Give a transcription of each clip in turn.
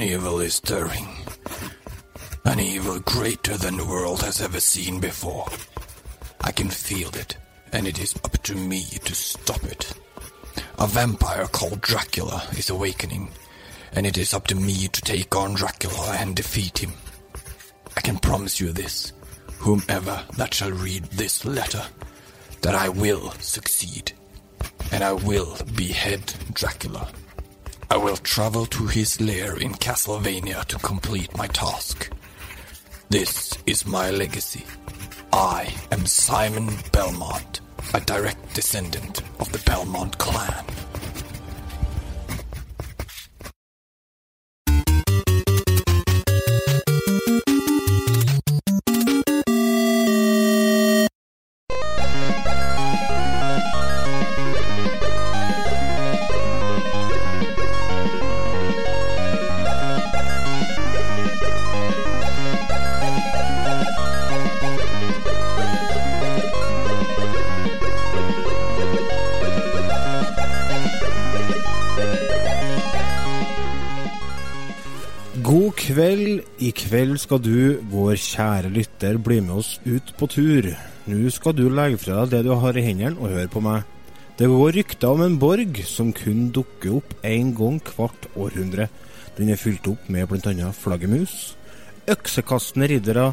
An evil is stirring. An evil greater than the world has ever seen before. I can feel it, and it is up to me to stop it. A vampire called Dracula is awakening, and it is up to me to take on Dracula and defeat him. I can promise you this, whomever that shall read this letter, that I will succeed, and I will behead Dracula. I will travel to his lair in Castlevania to complete my task. This is my legacy. I am Simon Belmont, a direct descendant of the Belmont clan. Skal du, vår kjære lytter, bli med oss ut på tur. Nå skal du legge fra deg det du har i hendene, og høre på meg. Det går rykter om en borg som kun dukker opp én gang hvert århundre. Den er fylt opp med bl.a. flaggermus, øksekastende riddere,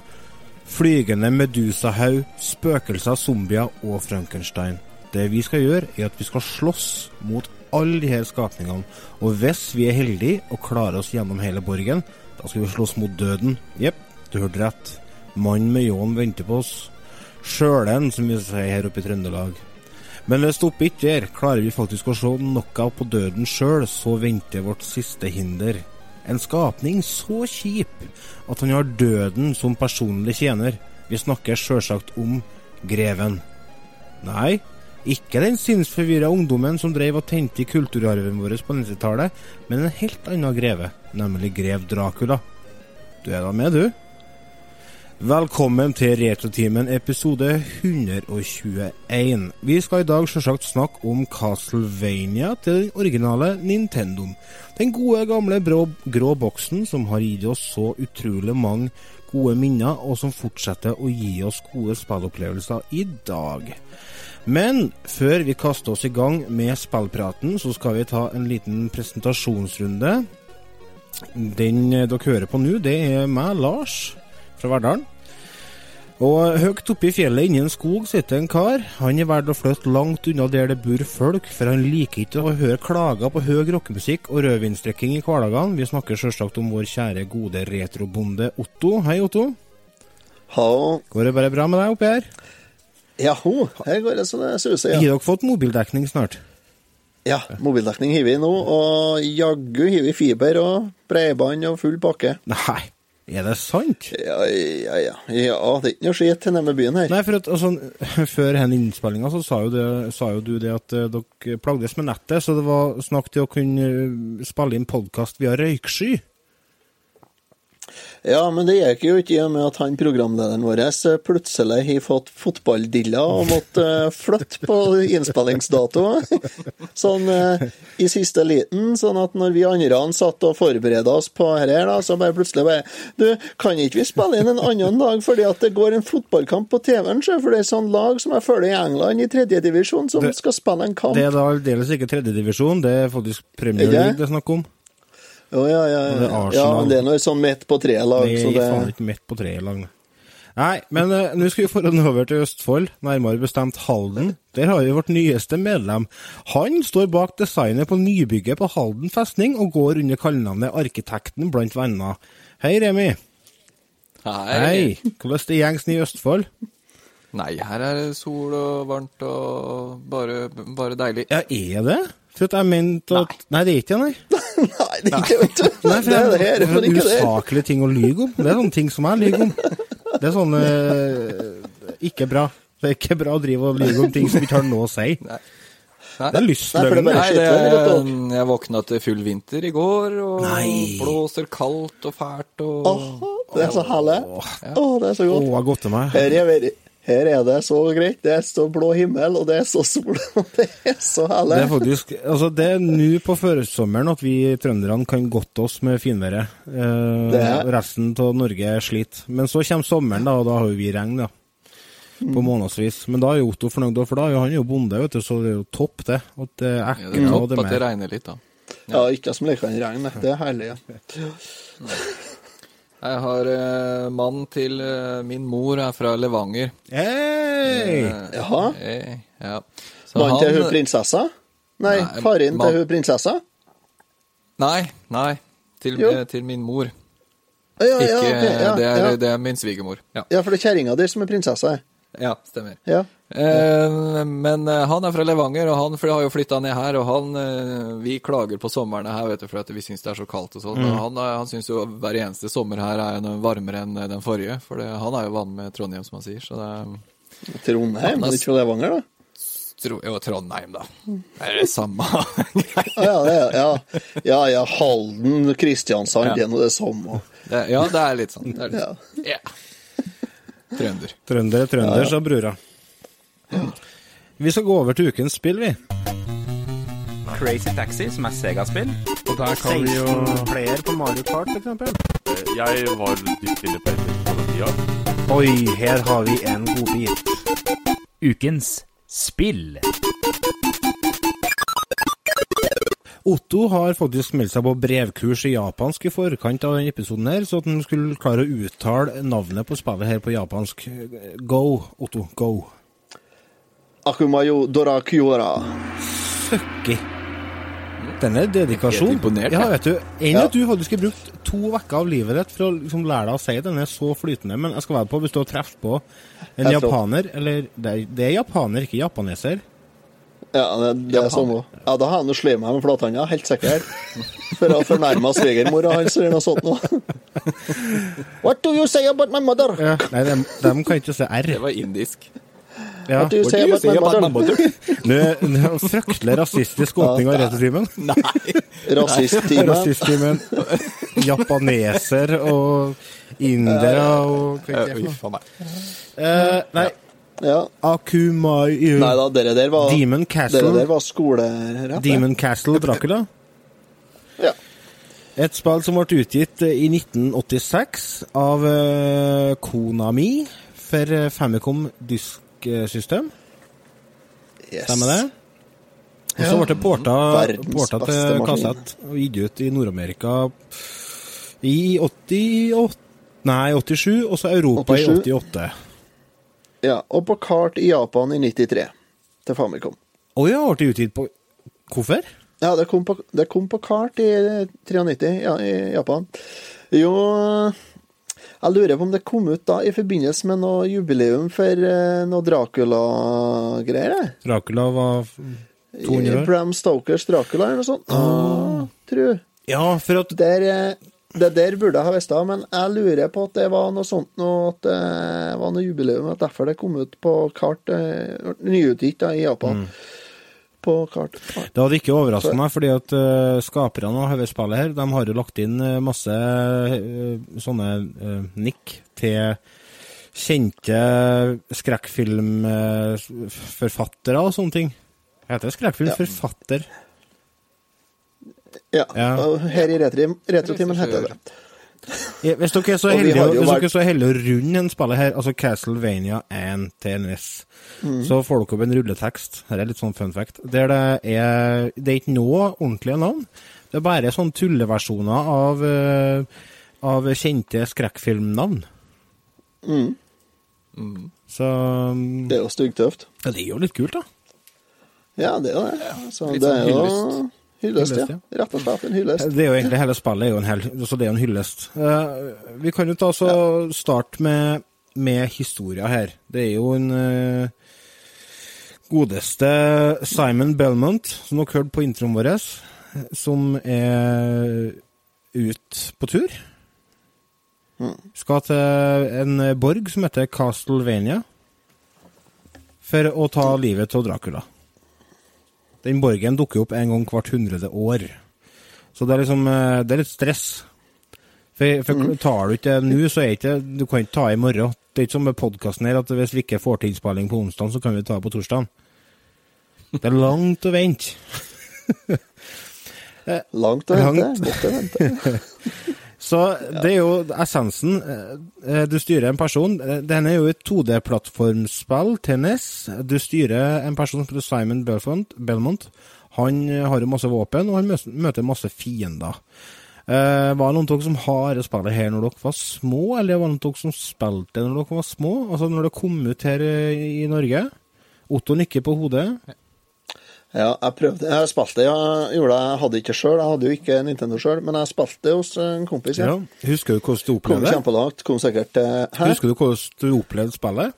flygende medusahaug, spøkelser, zombier og Frankenstein. Det vi skal gjøre, er at vi skal slåss mot alle de her skapningene. Og hvis vi er heldige og klarer oss gjennom hele borgen, da skal vi slåss mot døden. Jepp, du hørte rett. Mannen med ljåen venter på oss. Sjølen, som vi sier her oppe i Trøndelag. Men hvis det oppe ikke der. Klarer vi faktisk å se noe på døden sjøl, så venter vårt siste hinder. En skapning så kjip at han har døden som personlig tjener. Vi snakker sjølsagt om greven. Nei, ikke den sinnsforvirra ungdommen som drev og tente i kulturarven vår på 90-tallet, men en helt annen greve, nemlig grev Dracula. Du er da med, du? Velkommen til Retrotimen episode 121. Vi skal i dag selvsagt snakke om Castlevania til den originale Nintendoen. Den gode, gamle brå, grå boksen som har gitt oss så utrolig mange gode minner, og som fortsetter å gi oss gode spillopplevelser i dag. Men før vi kaster oss i gang med spillpraten, så skal vi ta en liten presentasjonsrunde. Den dere hører på nå, det er meg, Lars, fra Verdalen. Og høyt oppe i fjellet inni en skog sitter en kar. Han er valgt å flytte langt unna der det bor folk, for han liker ikke å høre klager på høy rockemusikk og rødvinsdrikking i hverdagene. Vi snakker selvsagt om vår kjære, gode retrobonde Otto. Hei, Otto. Hallo. Går det bare bra med deg oppi her? Jaho, her går det så det suser, Har dere fått mobildekning snart? Ja, mobildekning har vi nå, og jaggu har vi fiber og bredbånd og full pakke. Nei, er det sant? Ja, ja, ja. Ja, det er ikke noe skit nede nærme byen her. Nei, for at altså, Før denne innspillinga så sa jo, det, sa jo du det at eh, dere plagdes med nettet, så det var snakk til å kunne eh, spille inn podkast via røyksky. Ja, men det gikk jo ikke i og med at han programlederen vår eh, plutselig har fått fotballdilla og måtte eh, flytte på innspillingsdato. Sånn eh, i siste liten, sånn at når vi andre satt og forberedte oss på her, da, så bare plutselig bare Du, kan ikke vi spille inn en annen dag fordi at det går en fotballkamp på TV-en? For det er sånn lag som jeg følger i England i tredjedivisjon, som Det- skal spille en kamp. Det er da aldeles ikke tredjedivisjon, det er faktisk Premier League det er snakk om. Å, ja, ja, det er ja. Men det er noe sånn midt på treet-lag, er det faen ikke midt på treet-lag. Nei, men uh, nå skal vi foran over til Østfold, nærmere bestemt Halden. Der har vi vårt nyeste medlem. Han står bak designet på nybygget på Halden festning, og går under kallenavnet Arkitekten blant venner. Hei, Remi. Hei. Hei. Hvordan det gjengs i Østfold? Nei, her er det sol og varmt og bare, bare deilig. Ja, er det? For at jeg mente at Nei, det er ikke det, nei. Nei, det er ikke vet du. Nei, for Det er det her, det er, er det. usaklige ting å lyge om. Det er sånne ting som jeg lyver om. Det er sånn Ikke bra. Det er ikke bra å drive og lyve om ting som ikke har noe å si. Nei. Det er Nei, det er lystløgn. det, jeg våkna til full vinter i går, og Nei. blåser kaldt og fælt og Åh, det er så herlig. Åh, det er så godt. Åh, jeg har gått til meg. Her er Her er det så greit. Det er så blå himmel, og det er så sol, og det er så Det er faktisk Altså, det er nå på førsommeren at vi trønderne kan godte oss med finværet. Eh, Resten av Norge sliter. Men så kommer sommeren, da, og da har jo vi regn, ja. På månedsvis. Men da er jo Otto fornøyd, for da er jo han er jo bonde, vet du, så det er jo topp, det. At det er Ja, det er topp det at det regner litt, da. Ja, ikke som liker kan regn. Det er herlig. Ja. Jeg har uh, mannen til uh, min mor er fra Levanger. Hei! Uh, Jaha. eh, ja. Mannen til hun prinsessa? Nei, Nei, faren til hun prinsessa? Nei, nei. Til, eh, til min mor. Ja, ja, Ikke, okay, ja, det, er, ja. det er min svigermor. Ja. ja, for det er kjerringa di som er prinsessa? Ja, stemmer. Ja. Eh, men eh, han er fra Levanger, og han har jo flytta ned her. Og han eh, Vi klager på somrene her, vet du, for at vi syns det er så kaldt og sånn. Mm. han, eh, han syns jo hver eneste sommer her er noe varmere enn den forrige. For det, han er jo vant med Trondheim, som han sier. Så det er Trondheim, men ikke fra Levanger, da? tro, Jo, Trondheim, da. Det er det samme greia. Ja, ja, ja. ja, Halden, Kristiansand, Ja. det er nå det samme. Ja, det er litt sånn. Det er litt Ja. sånn. Ja. Trønder. Trønder er trønder, sa brura. Vi skal gå over til ukens spill, vi. Crazy Taxi, som er Sega-spill. Og der kan vi jo player på Mario Kart, f.eks. eksempel. Jeg var dypt inne på det på den tida. Oi, her har vi en godbit. Ukens spill. Otto har faktisk meldt seg på brevkurs i japansk i forkant av denne episoden her, så at han skulle klare å uttale navnet på spillet her på japansk. Go, Otto, go. Akumayo Dorakyora. Søkki. Den er dedikasjon. Helt imponert, ja, vet du. Enn Ja. at du faktisk har brukt to uker av livet ditt for å liksom lære deg å si den er så flytende, men jeg skal være på hvis du har truffet på en japaner, eller det er, det er japaner, ikke japaneser. Ja, det, det er sånn også. Ja, da har han jo slått meg med flathanda, helt sikkert. For å fornærme svigermora hans eller noe sånt noe. What do you say about my mother? Ja. Nei, de, de kan ikke si R. Det var indisk. Ja. What do you say about my mother? Nå fryktelig rasistisk åpning av Retrotimen. Rasisttimen. Rasisttimen. Japaneser og indere og Uff a meg. Eh, Nei, Ja. Akumai Nei da, dere der var, Demon dere Castle. der var skolerett. Demon Castle Dracula. Ja. Et spill som ble utgitt eh, i 1986 av eh, Konami for eh, Famicom Disk-system. Yes. Stemmer det? Og så ble det porta, Verdens porta til kassett og gitt ut i Nord-Amerika i 88 Nei, 87, og så Europa 87. i 88. Ja, og på kart i Japan i 93. Til Famicom. Å ja, ble det utgitt på Hvorfor? Ja, det kom på, det kom på kart i 93 ja, i Japan. Jo Jeg lurer på om det kom ut da i forbindelse med noe jubileum for eh, noe Dracula-greier. Dracula var 200 år? Bram Stokers Dracula eller noe sånt. Ah. Tror jeg. Ja, for at Der, eh, det der burde jeg ha visst, men jeg lurer på at det var noe sånt noe, at det var noe jubileum, at derfor det kom ut på kart, eh, nyutgitt i Japan. På kart. Det hadde ikke overraska meg, fordi at uh, skaperne av dette spillet her, de har jo lagt inn eh, masse uh, sånne uh, nikk til kjente skrekkfilmforfattere og sånne ting. Heter det skrekkfilmforfatter? Ja, Ja. her i Retrotimen heter det Hvis dere er så heldige, har hvis vært- dere er så heldige å runde en spillet her, altså Castlevania 1 TNS, Mm. så får dere opp en rulletekst. Her er litt sånn fun fact. Der det er Det er ikke noe ordentlige navn. Det er bare sånne tulleversjoner av, eh, av kjente skrekkfilmnavn. Mm. Så um, Det er jo styggtøft. ja, det er jo litt kult, da. Ja, det er jo det. Så Litt det er sånn jo hyllest. hyllest, ja. ja. Rett og slett en hyllest. Det er jo egentlig hele spillet er jo en, hel, så det er jo en hyllest. Uh, vi kan jo ta så starte med, med historia her. Det er jo en uh, godeste Simon Belmont, som dere hørte på introen vår, som er ut på tur. Skal til en borg som heter Castlevania, for å ta livet av Dracula. Den borgen dukker opp en gang hvert hundrede år. Så det er liksom eh, Det er litt stress. For, for tar du ikke det nå, så er ikke Du kan ikke ta i morgen. Det er ikke som med podkasten her, at hvis vi ikke får til innspilling på onsdag, så kan vi ta det på torsdag. Det er langt å vente. Langt å vente. Langt. Godt å vente. Så det er jo essensen. Eh, Du styrer en person. Den Denne er jo et 2D-plattformspill, tennis. Du styrer en person som heter Simon Belmont. Belmont. Han eh, har jo masse våpen, og han møter masse fiender. Uh, var det noen av dere som har spillet her når dere var små, eller var det noen av dere som spilte når dere var små? Altså når det kom ut her eh, i Norge? Otto nikker på hodet. Ja, jeg prøvde. Jeg spilte, ja, gjorde det. Jeg hadde ikke sjøl. Jeg hadde jo ikke Nintendo sjøl, men jeg spilte hos en kompis. Ja. Ja. Husker du hvordan du opplevde det? kjempelangt. Kom sikkert til Hæ? Husker du hvordan du opplevde spillet?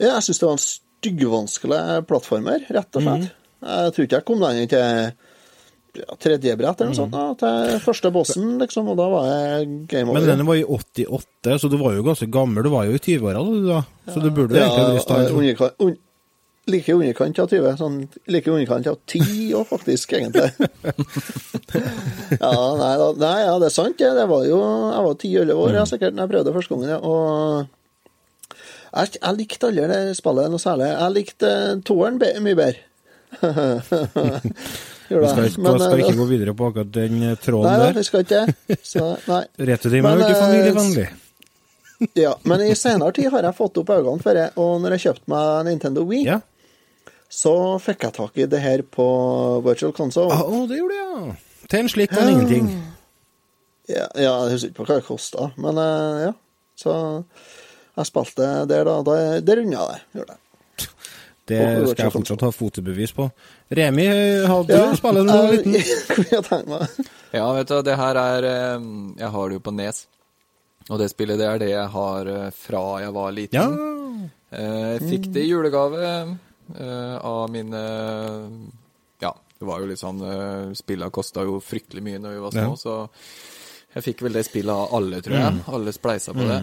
Ja, jeg syns det var en styggvanskelig plattformer, rett og slett. Mm. Jeg tror ikke jeg kom lenger til ja, tredje brett eller noe Mhm. sånt. Da, til første bossen, liksom, og da var jeg game over. Men denne var i 88, så du var jo ganske gammel. Du var jo i 20-åra da, så du burde jo egentlig vært i stand. Like i underkant av 20. Sånn, like i underkant av 10 òg, faktisk, egentlig. ja, nei, da, nei, ja, det er sant, det. Det var jo Jeg var 10-11 år ja, sikkert da jeg prøvde første gangen, ja, og jeg, jeg likte aldri det spillet noe særlig. Jeg likte uh, toeren mye bedre. Vi skal, ikke- Men, skal eh, ikke gå videre på akkurat den eh, tråden Nei der. Nei, vi skal ikke det. Så, nei. Er jo ikke eh, familievennlig. Ja, men i senere tid har jeg fått opp øynene for det, og når jeg kjøpte meg Nintendo Wii, Ja. Så fikk jeg tak i det her på Virtual Console. Å, oh, det gjorde du, ja. Til en slikk enn ingenting. Ja, ja, jeg husker ikke på hva det kosta, men eh, ja. Så jeg spilte der, da. da det runda jeg. Gjorde jeg. Det skal jeg fortsatt ha fotobevis på. Remi, har du ja, du var liten? jeg kunne meg. Ja, vet du, det her er eh, Jeg har det jo på Nes. Og det spillet, det er det jeg har eh, fra jeg var liten. Ja. Eh, Jeg fikk det i julegave eh, av mine Ja, det var jo litt sånn uh, Spillene kosta jo fryktelig mye når vi var små, Ja. så jeg fikk vel det spillet av alle, tror jeg. Alle spleisa på det.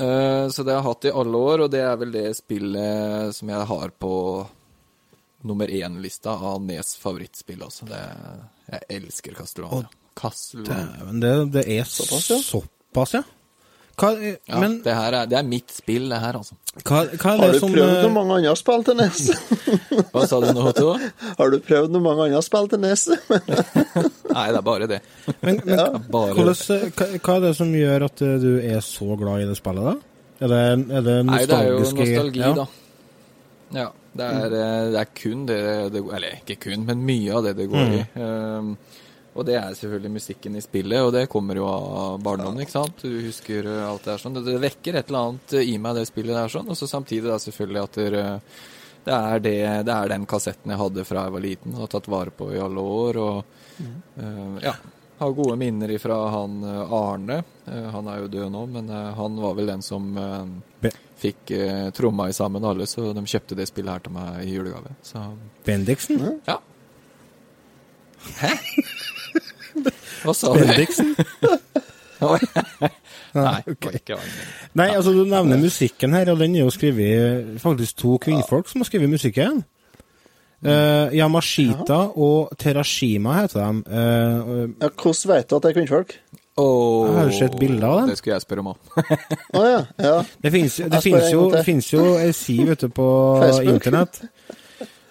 Eh, så det har jeg hatt i alle år, og det er vel det spillet som jeg har på nummer én-lista av Nes favorittspill også. Det, jeg elsker. Castlevania. Dæven, det, det er Såpass, ja. såpass, ja. Hva, eh, Ja, men det, her er, det er mitt spill, det her, altså. hva, hva er Har du som prøvd eh, noe mange andre spill til NES? Hva sa du nå, Otto? Har du prøvd noe mange andre spill til NES? Nei, det er bare det. Men, men Bare hvordan, eh, hva, hva er det som gjør at eh, du er så glad i det spillet, da? Er det, er det Nei, det er jo nostalgi, ja. da. Ja. Det er, eh, det er kun det det Eller ikke kun, men mye av det det går i. Um, og det er selvfølgelig musikken i spillet, og det kommer jo av barndommen, ikke sant? Du husker eh, alt det er sånn. Det, vekker et eller annet i meg, det spillet der sånn. Og så samtidig da selvfølgelig at det, det, er det, det er den kassetten jeg hadde fra jeg var liten, og har tatt vare på i alle år. Og eh, ja, har gode minner ifra han eh, Arne. Uh, han er jo død nå, men uh, han var vel den som eh, fikk eh, tromma i sammen alle, så de kjøpte det spillet her til meg i julegave. Så Bendiksen? ja. Hæ? Hva sa du? Bendiksen? Nei, okay. ikke Nei, altså du nevner musikken her, og den er jo skrevet faktisk to kvinnfolk som har skrevet musikken. Uh, Yamashita og Terashima heter de. Eh, Ja, hvordan vet du at det er kvinnfolk? Åh, Jeg har jo sett bilder av dem. Det skulle jeg spørre om òg. oh, ja. ja. det fins jo, det finnes jo ei side vet du, på Facebook. internett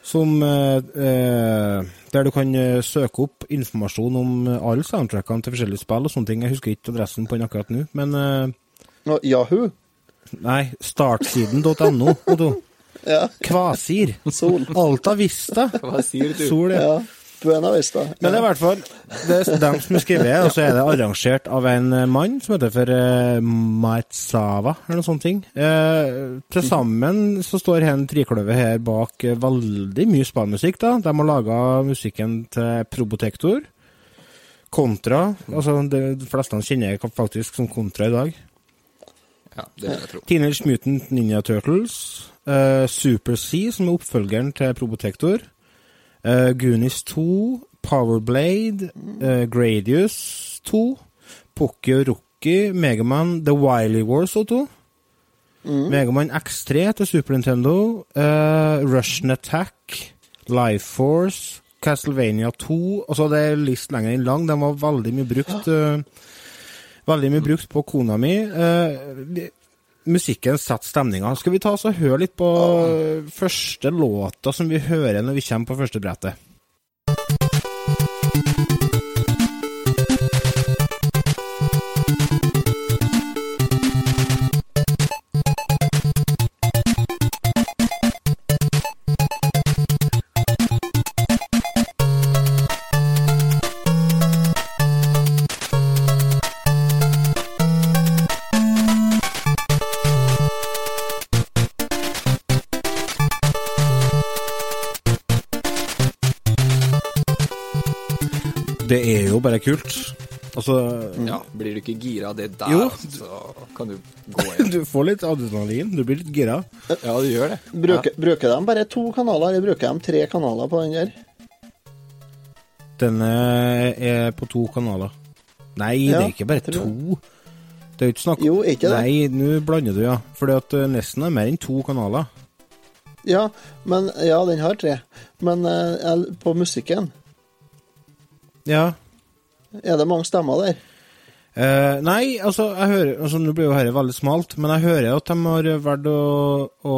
som eh, eh, Der du kan eh, søke opp informasjon om eh, alle soundtrackene til forskjellige spill og sånne ting. Jeg husker ikke adressen på den akkurat nå, men eh, Yahoo? Nei, startsiden.no. Otto. Ja. Kvasir. Sol. Alta Vista. Hva sier du? Sol, ja. Ja. Buena Vista. Men det er i hvert fall det er dem som har skrevet, og så er det arrangert av en eh, mann som heter for uh, Maitsava, eller noe sånt. ting. Eh, Til sammen så står hen en trikløver her bak uh, veldig mye spillmusikk. da. De har laga musikken til Probotector. Kontra. altså De de fleste kjenner jeg faktisk som Kontra i dag. Ja, det vil jeg tro. Teenage Mutant Ninja Turtles. Uh, Super C, som er oppfølgeren til Probotector. Uh, Goonies 2. Powerblade. Uh, Gradius 2. Pocky og Rocky. Megaman The Wily Wars og 2. Megaman X3 til Super Nintendo. Uh, Russian Attack. Life Force. Castlevania 2. Altså, det er list lenger enn lang. Den var veldig mye brukt. Uh, veldig mye brukt på kona mi. Eh, musikken setter stemninga. Skal vi ta oss og høre litt på første låta som vi hører når vi kommer på første jo bare kult. Altså Ja, Blir du ikke gira av det der, Jo. så kan du gå igjen. Du får litt adrenalin, du blir litt gira. Ja, du gjør det. Bruker, bruker de bare to kanaler, eller bruker de tre kanaler på den der? Denne er på to kanaler. Nei, det er ikke bare to. Det er jo ikke snakk Jo, ikke det? Nei, nå blander du, ja. Fordi at eh, nesten er mer enn to kanaler. Ja, men Ja, den har tre. Men eh, på musikken, Ja. Er det mange stemmer der? Eh, nei, altså, jeg hører altså, Nå blir jo dette veldig smalt, men jeg hører at de har valgt å, å,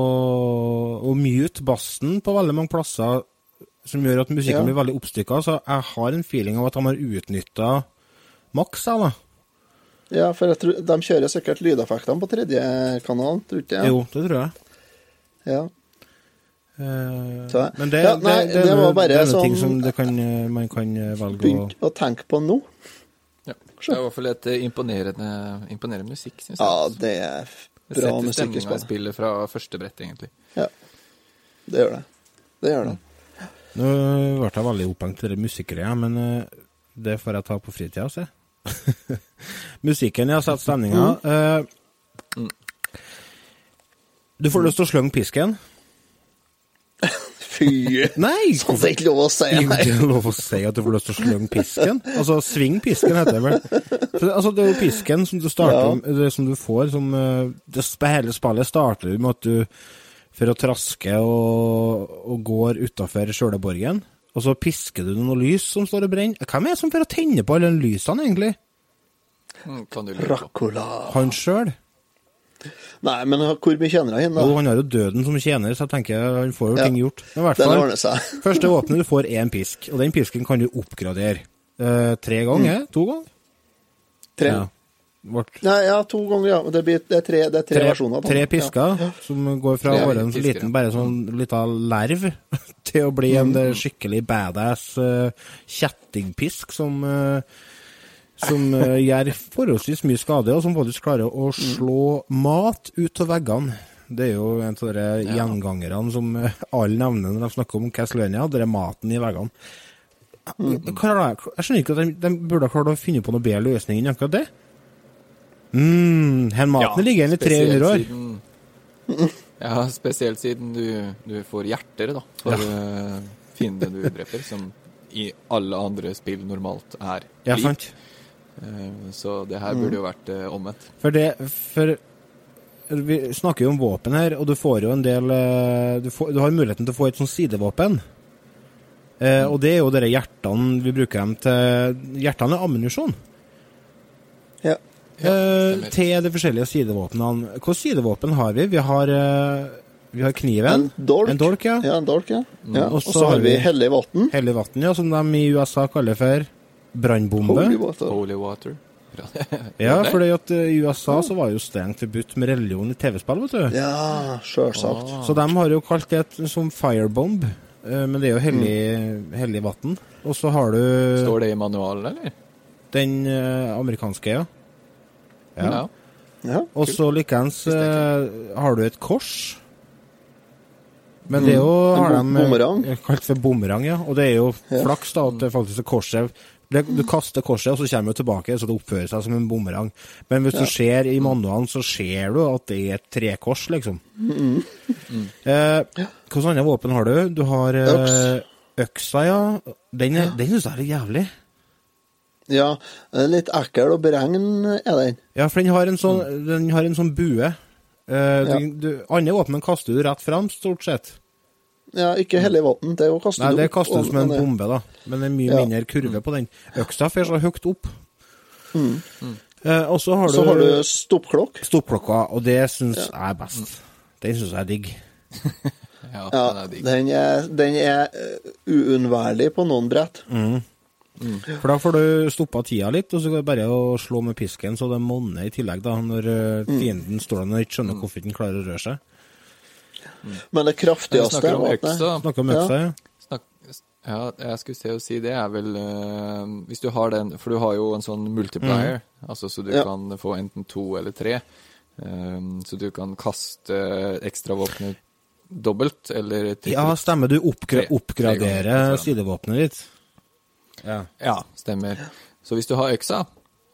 å mute bassen på veldig mange plasser, som gjør at musikken Ja. blir veldig oppstykka. Så jeg har en feeling av at de har utnytta maks, jeg, da. Ja, for tror, de kjører sikkert lydeffektene på tredje kanalen, tror du ikke jeg? Jo, det tror jeg. Ja. Eh, Så- men det, Ja, nei, det, det, det var bare det er noe sånn- ting som det kan, eh, man kan eh, velge å Begynt å tenke på nå? Ja. Det er i hvert fall et imponerende, imponerende musikk, syns jeg. Ja, det er bra musikk. musikk setter stemninga i spillet. fra første brett, egentlig. Ja. Det gjør det. Det gjør det. Nå ble jeg veldig opphengt i det musikkgreia, men det får jeg ta på fritida, se. Musikken, har satt stemninga. Eh, Mm. du får lyst til å slønge pisken? Fy! Nei! Sånn er ikke lov å si, Jo, det er lov å si at du får lyst til å slønge pisken. Altså, sving pisken heter det vel. For, altså, det er jo pisken som du starter Ja. det som du får, som eh, det, Hele spillet starter med at du for å traske og, og går utafor sjøle borgen, og så pisker du noe lys som står og brenner. Hvem er det som får å tenne på alle lysene, egentlig? Mm. Dracula. Han sjøl? Nei, men hvor mye tjener han da? Jo, han har jo døden som tjener, så jeg tenker han får jo Ja. ting gjort. Men i hvert fall. Første våpenet du får er en pisk, og den pisken kan du oppgradere. Eh, tre ganger? To ganger? Tre. Ja. Vårt, Nei, ja, to ganger, ja. Det, blir, det, er, tre, det er tre, tre, versjoner. på tre pisker pisker som går fra å være en liten, bare sånn lita lerv til å bli en Mm. skikkelig badass uh, kjettingpisk som uh, som eh, gjør forholdsvis mye skade, og som faktisk klarer å slå mat ut av veggene. Det er jo en av de gjengangerne som eh, alle nevner når de snakker om Castlevania, det er maten i veggene. Mm. Jeg skjønner ikke at de, de burde ha klart å finne på noe bedre løsning enn akkurat det. Mm, hen maten ligger igjen i 300 år. siden, ja, spesielt siden du, du får hjerter, da, for ja. fienden du dreper, som i alle andre spill normalt er Ja, liv. sant. Eh, Så det her burde jo vært eh, omvendt. For det For vi snakker jo om våpen her, og du får jo en del eh, Du, får, du har muligheten til å få et sånt sidevåpen. Eh, og det er jo dere hjertene vi bruker dem til Hjertene er ammunisjon. Ja. Eh, stemmer. til de forskjellige sidevåpnene. Hvilke sidevåpen har vi? Vi har, eh, vi har kniven. En dolk. En dolk, ja. Ja, en dolk, ja. ja. Og så har vi- hellig vann. Hellig vann, ja, som de i USA kaller for brannbombe. Holy water. Holy water. Ja, fordi at eh, i USA så var jo strengt forbudt med religion i TV-spill, vet du. Ja, sjølsagt. Så de har jo kalt det som firebomb, eh, men det er jo hellig, hellig vann. Og så har du Står det i manualen, eller? den eh, amerikanske, ja. ja. Ja. Og så likeens har du et kors. Men det er jo har de kalt for bumerang, ja. Og det er jo flaks da at det faktisk er korset det, Du kaster korset, og så kommer det tilbake, så det oppfører seg som en bumerang. Men hvis du ser i manualen, så ser du at det er et trekors, liksom. Eh, Hvilke andre våpen har du? Du har eh, øksa, ja. Den, er- den syns jeg er litt jævlig. ja. eh, Litt ekkel å beregne er den. Ja, for den har en sånn, den har en sånn bue. Eh, Ja. du, du, andre våpen kaster du rett fram, stort sett. Ja, ikke hellig vann. Det kastes Nei, det kastes opp, som en bombe, da. Men det er mye Ja. mindre kurve på den. Øksa får så høyt opp. Eh, og så har du, Så har du stoppklokk. stoppklokka, og det syns jeg er best. Den syns jeg er digg. Ja, Ja, den er digg. den er, den er eh, uunnværlig på noen brett. For da får du stoppa tida litt, og så går det bare å slå med pisken så det monner i tillegg, da, når eh, fienden står der og ikke skjønner hvorfor den klarer å røre seg. Men det kraftigste snakker om våpenet- øksa. Snakker om øksa, ja. Snakk, ja, jeg skulle se og si det er vel eh, Hvis du har den For du har jo en sånn multiplier, altså så du Ja. kan få enten to eller tre. Um, så du kan kaste ekstravåpenet dobbelt eller trippelt. Ja, stemmer. Du oppgra oppgraderer sidevåpenet ditt. Ja. Ja, stemmer. Så hvis du har øksa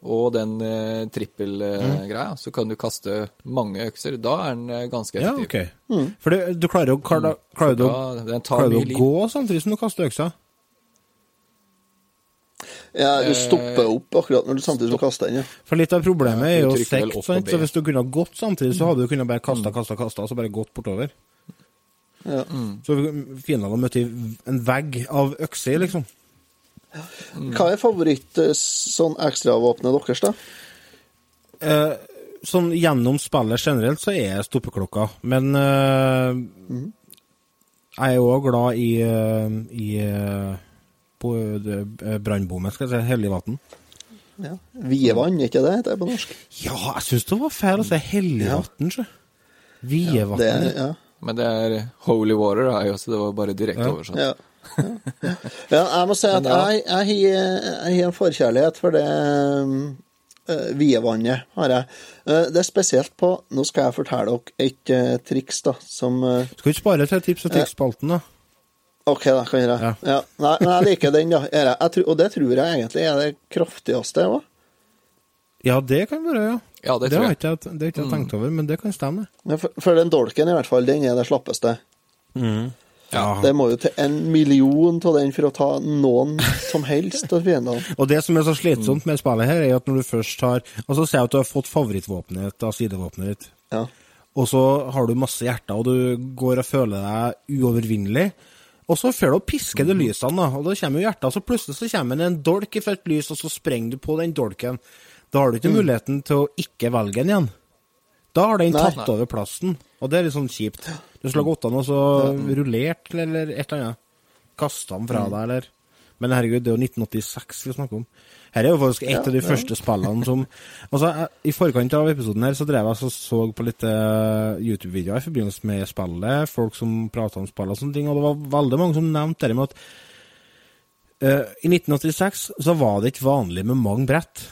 og den eh, trippelgreia, så kan du kaste mange økser. Da er den ganske ganske ja, effektiv. Mm. For det, du klarer, å- klarer, klarer, du, å- Da, tar klarer å gå samtidig som du kaster øksa? Ja, Eh, du stopper opp akkurat når du samtidig som kaster den. Ja. For litt av problemet er jo sekt, sant? så hvis du kunne gått samtidig, så hadde du kunnet bare Mm. kasta, kasta, kasta, og så bare gått bortover. Ja. Så fiendene hadde møtt i en vegg av økser, liksom. Hva er favoritt eh, sånn ekstravåpenet deres, da? Eh, sånn gjennom spillet generelt så er stoppeklokka, men eh, jeg er jo glad i, eh, i eh, på uh, brannbommen, skal jeg si, Hellig vann. Ja. Vievann, ikke det det er på norsk? Ja, jeg syns det var feil å si Hellig Ja. sjø. Vievann. Det er, ja. Men det er holy water, er jo, så det var bare direkte Ja. oversatt. Ja. Ja. jeg må si at jeg, har- en forkjærlighet for det uh, vievannet, har jeg. Uh, det er spesielt på Nå skal jeg fortelle dere et uh, triks, da, som uh, Skal vi ikke spare til tips og triks-spalten, da? OK, da kan jeg Ja. ja. Nei, men jeg liker den, da. Jeg, jeg, og det tror jeg egentlig er det kraftigste òg. Ja, det kan være, ja. Ja, det Det har jeg. ikke det har ikke jeg tenkt over, men det kan stemme. For, for den dolken, i hvert fall, den er det slappeste. Ja. Det må jo til en million av den for å ta noen som helst av fiendene. Og det som er så slitsomt med spillet her, er at når du først har Altså, si at du har fått favorittvåpenet ditt, av sidevåpenet ditt, Ja. og så har du masse hjerter, og du går og føler deg uovervinnelig. Og så får du å piske de lysene, da, og da kommer jo hjertet, og så plutselig så kommer det en dolk fra et lys, og så sprenger du på den dolken. Da har du ikke muligheten til å ikke velge den igjen. Da har den Nei. tatt over plassen, og det er litt sånn kjipt. Du skulle ha gått an og så rullert, eller et eller annet. Kasta den fra deg, eller Men herregud, det er jo 1986 vi snakker om. Her er jo faktisk et av de første spillene som Altså, jeg, I forkant av episoden her så drev jeg og så på litt eh, YouTube-videoer i forbindelse med spillet, folk som prata om spillet og sånne ting, og det var veldig mange som nevnte det med at uh, i 1986 så var det ikke vanlig med mange brett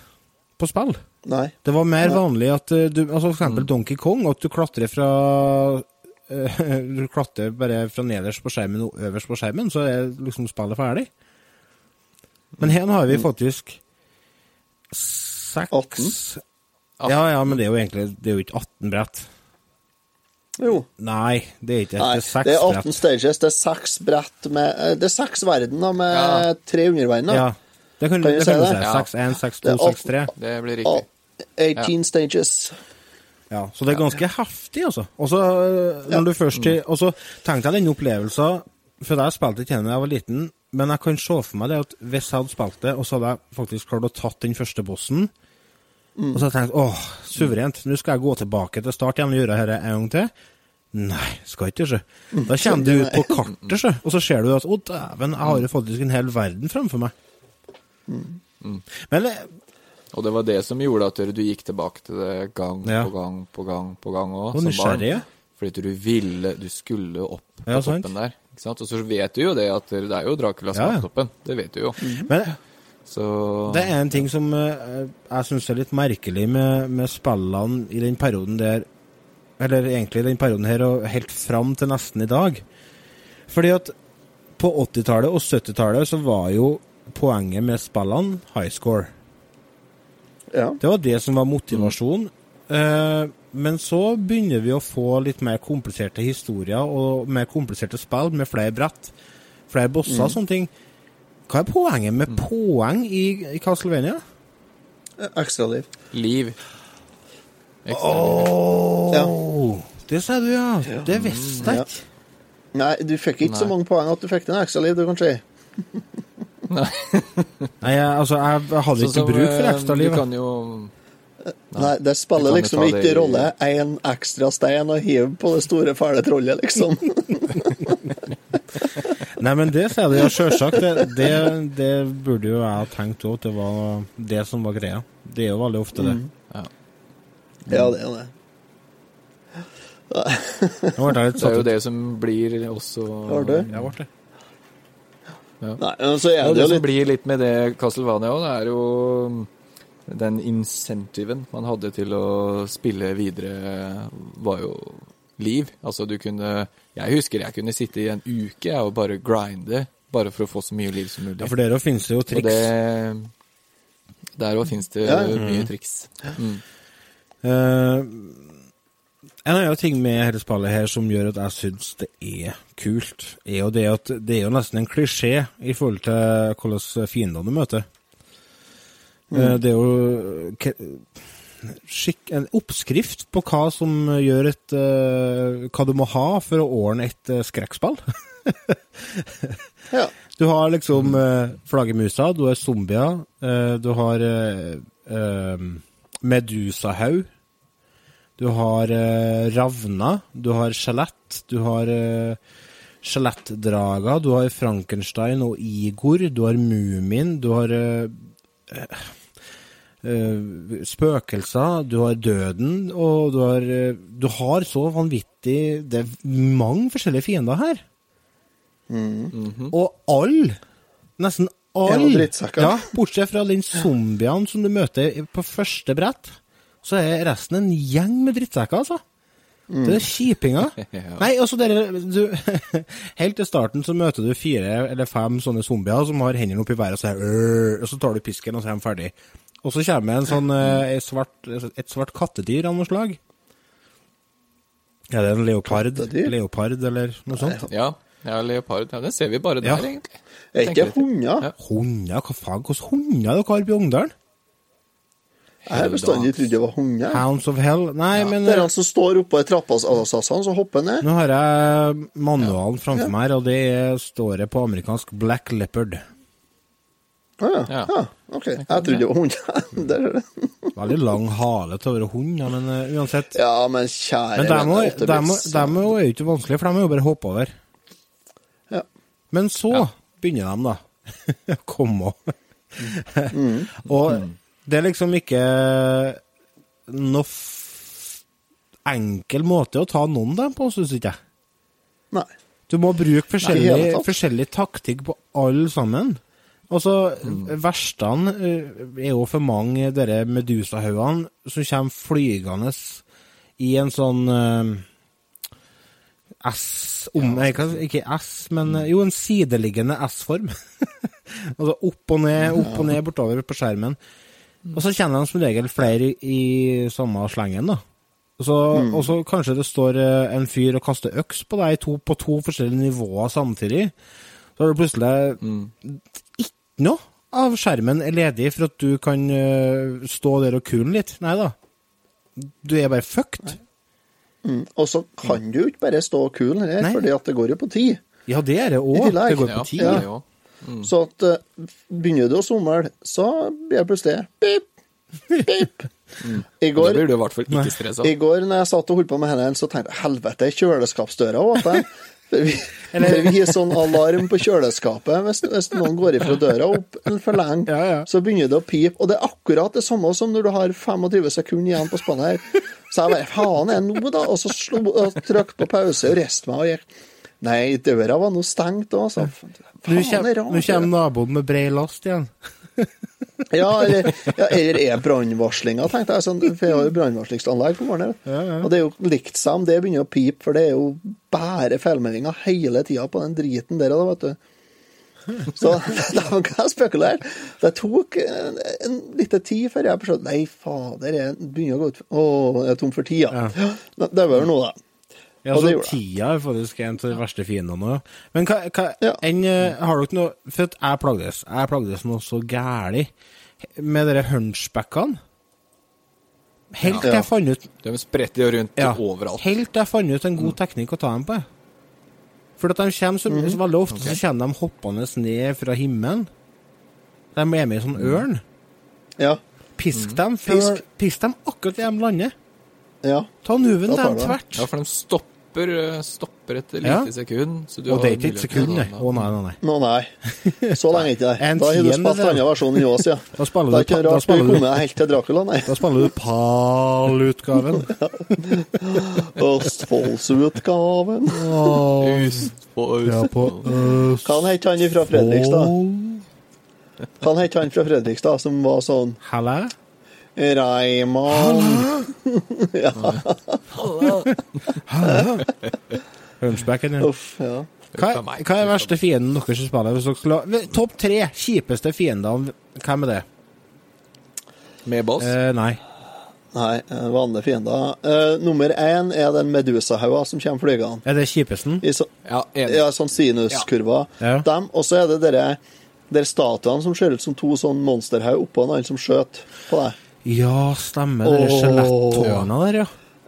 på spill. Nei. Det var mer vanlig at eh, du Altså for eksempel Donkey Kong, at du klatrer fra Du klatrer bare fra nederst på skjermen og øverst på skjermen, så er liksom spillet ferdig. Men her har vi faktisk seks Ja, ja, men det er jo egentlig Det er jo ikke 18 brett. Jo. Nei, det er ikke det. Nei, Det er seks det er 18 brett. stages, det er seks brett med eh, Det er seks verdener med Ja. tre underverdener. Ja. Det kan, Kan det kan si du det? si. Seks, 6-1, 6-2, Det er 6-3. Det blir riktig. 18 stages. Ja, så det er ganske heftig, altså. Og så øh, når du først Og så tenkte jeg den opplevelsen For jeg spilte ikke da jeg var liten, men jeg kan se for meg det at hvis jeg hadde spilt det, og så hadde jeg faktisk klart å tatt den første bossen Og så hadde jeg tenkt åh, suverent, nå skal jeg gå tilbake til start igjen og gjøre dette en gang til. Nei, skal ikke, sjø. Da kommer du ut på kartet, sjø, og så ser du at å, dæven, jeg har jo faktisk en hel verden framfor meg. Men eh, Og det var det som gjorde at du gikk tilbake til det gang Ja. på gang på gang på gang òg, Og nysgjerrig, ja. Fordi du ville Du skulle opp på Ja, toppen der. Ikke sant? Og så vet du jo det at det er jo Dracula som Ja, ja. toppen. Det vet du jo. men Så Det er en ting som eh, jeg syns er litt merkelig med, med spillene i den perioden der Eller egentlig i den perioden her og helt fram til nesten i dag. Fordi at på 80-tallet og 70-tallet så var jo poenget med spillene high score. Ja. Det var det som var motivasjonen. Eh, men så begynner vi å få litt mer kompliserte historier og mer kompliserte spill med flere brett, flere bosser og sånne ting. Hva er poenget med poeng i, i Castlevania? Ekstra liv. Ekstra. Åh, Ja. Det sa du, ja. Det visste jeg Ja. ikke. Nei, du fikk ikke så mange poeng at du fikk en ekstraliv, du, kanskje. Nei, jeg, altså, jeg, jeg hadde ikke som, bruk for ekstralivet. ekstra Du kan jo Nei, det spiller liksom ikke i- rolle én ekstra stein å hive på det store, fæle trollet, liksom. Nei, men det sier du jo sjølsagt. Det, det, det burde jo jeg ha tenkt òg, det var det som var greia. Det er jo veldig ofte det. ja, det er det. Nå ble jeg litt Det er jo det som blir også Har du? Ja, ble det. Nei, men så Ja, er det det jo som litt blir litt med det Castlevania òg, det er jo den incentiven man hadde til å spille videre, var jo liv. Altså du kunne Jeg husker jeg kunne sitte i en uke og bare grinde, bare for å få så mye liv som mulig. Ja, for der òg finnes det jo Og triks. det Der òg finnes det Ja. mye triks. Mm. Eh, en annen ting med dette spillet her som gjør at jeg syns det er kult, er jo det at det er jo nesten en klisjé i forhold til hvordan fiendene du møter. Mm. det er jo en oppskrift på hva som gjør et eh, Hva du må ha for å ordne et uh, skrekkspill. Ja. Du har liksom flaggermusa, du har zombier, eh, du har medusahaug, du har uh, ravner, du har skjelett, du har uh, skjelettdrager, du har Frankenstein og Igor, du har Mumin, du har eh, eh, spøkelser, du har døden, og du har, eh, du har så vanvittig Det er mange forskjellige fiender her. Og alle, nesten alle, ja, bortsett fra den zombien som du møter på første brett, så er resten en gjeng med drittsekker, altså. Det er kjipinger. Ja. Nei, altså dere, du, Helt til starten så møter du fire eller fem sånne zombier som har hendene opp i været og sier «Åh», og så tar du pisken, og så er de ferdig. Og så kommer en sånn, eh, et, svart, et svart kattedyr av noe slag. Er det en leopard? Kattedyr? Leopard, eller noe sånt? Ja, ja, leopard. Ja, det ser vi bare der, Ja. egentlig. Er ikke hunder? Ja. Hunder? Hva faen? Hvilke hunder dere har i Ongdalen? Jeg har bestandig trodd det var hunder. Hounds of Hell? Nei, men Det er eh, han som står oppå i trappasassene, så hopper ned. nå har jeg manualen framfor meg, og det er, står det på amerikansk Black Leopard. Å ja. Ja. ja. Ok. Jeg trodde det var hund. Der er det. Veldig lang hale til å være hund, ja, men uh, uansett. Ja, men kjære Men dem venner, dem dem er jo ikke vanskelig, for dem er jo bare å hoppe over. Ja. Men så begynner de, da. å komme mm. Og det er liksom ikke noe f enkel måte å ta noen dem på, syns ikke jeg. Nei. Du må bruke forskjellig, Nei, forskjellig taktikk på alle sammen. Altså, verstene eh, er jo for mange dere medusahaugene som kommer flygende i en sånn uh, S om, hva- Ikke S, men eh, jo, en sideliggende S-form. altså opp og ned, opp og ned bortover på skjermen. Og så kjenner de som regel flere i, i samme slengen, da. Og så, og så kanskje det står eh, en fyr og kaster øks på deg to, på to forskjellige nivåer samtidig. Så har du plutselig ikke noe av skjermen er ledig for at du kan eh, stå der og kule litt. Nei da. Du er bare fucked. Mm. Og så kan du jo ikke bare stå og her, for det går jo på tid. Ja, det er det I òg. Det går på tid. det Ja. Jo- Så at eh, begynner du å somle, så blir det plutselig pip, pip. I Da går, blir du i hvert fall ikke stressa. I går når jeg satt og holdt på med hendene, så tenkte jeg helvete, kjøleskapsdøra er åpen. For vi, for vi gir sånn alarm på kjøleskapet hvis, hvis noen går ifra døra opp for lenge. Ja, ja. Så begynner det å pipe. Og det er akkurat det samme som når du har 25 sekunder igjen på spannet her. Så jeg bare faen er det nå, da? Og så trykte på pause og reiste meg og gikk. Nei, døra var nå stengt òg, så Nå kommer, rart. nå kommer naboen med brei last igjen. Ja, eller, ja, eller er brannvarslinga, tenkte jeg. Sånn, for jeg har jo brannvarslingsanlegg på gården. ja. Og det er jo likt seg om det begynner å pipe, for det er jo bare feilmeldinger hele tida på den driten der, da, vet du. Så da kan jeg spekulere. Det tok en, en liten tid før jeg forstod Nei, fader, jeg begynner å gå ut Å, jeg er tom for tida. Ja. Det var jo noe, da. Ja, så tida er faktisk en av de verste fiendene òg. Men hva, hva Ja. en, eh, har dere noe For at jeg plagdes. Jeg plagdes noe så gæli med dere hunchbackene. Helt til Ja. jeg fant ut De spretter jo rundt ja, overalt. Helt til jeg fant ut en god teknikk å ta dem på. For at de kommer så, så veldig ofte så kommer de hoppende ned fra himmelen. De er med i sånn ørn. Ja. Pisk dem før Pisk. Pisk dem akkurat i de lander. Ja. Ta nuven til dem tvert. Ja, for de stopper, eh, stopper et lite Ja. sekund. Så du Og det er ikke et sekund, nei. Å nei, nei, nei. Nå, nei. Så lenge er ikke det. Da har du spilt annen versjon enn oss, ja. Da spiller er du, da spiller du, helt til Dracula, nei. da spiller du PAL-utgaven. Østfoldsutgaven. Østfold. Ja, på Hva han het han fra Fredrikstad? Hva han het han fra Fredrikstad som var sånn Hælæ? Raymond Hunchbacken, ja. Uff, ja. Hva, er- hva er verste fienden deres i spillet? Hvis dere skulle ha- Topp tre kjipeste fiender, hvem er det? Med boss? Eh, nei. Nei, eh, vanlige fiender. Eh, nummer én er den medusahauga som kommer flygende. Er det kjipesten? I så, Ja, ja, sånn sinuskurver. Ja. Dem, og så er det dere der statuene som ser ut som to sånn monsterhaug oppå en annen som skjøt på deg. Ja, stemmer. Det er skjelettårene der, ja.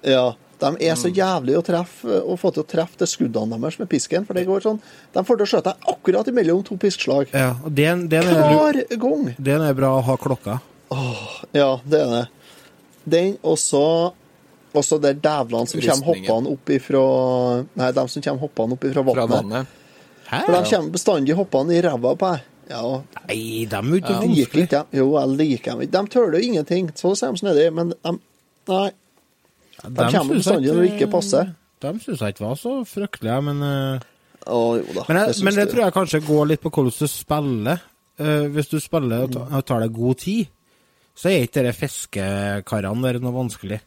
Ja, De er så jævlig å treffe, å få til å treffe til skuddene deres med pisken. For det går sånn De får til å skjøte deg akkurat imellom to piskslag. ja og den, den, er, Hver gang! den er bra å ha klokka. Ja, det er det. Den, og så og de dævlene som kommer hoppende opp ifra Nei, de som kommer hoppende opp ifra Fra vannet. Hæ? For de kommer bestandig hoppende i ræva på deg. Ja, Nei, de er jo ikke ja. vanskelig. dem. Jo, jeg liker dem. De tøler jo ingenting. Så sier de snedig, men de Nei. De kommer synes jeg bestandig når det ikke passer. De syns jeg ikke var så fryktelige, men Å, jo da. Men, jeg, det, men det tror jeg kanskje går litt på hvordan du spiller. Uh, hvis du spiller og ta- tar deg god tid, så er ikke de fiskekarene der noe vanskelig.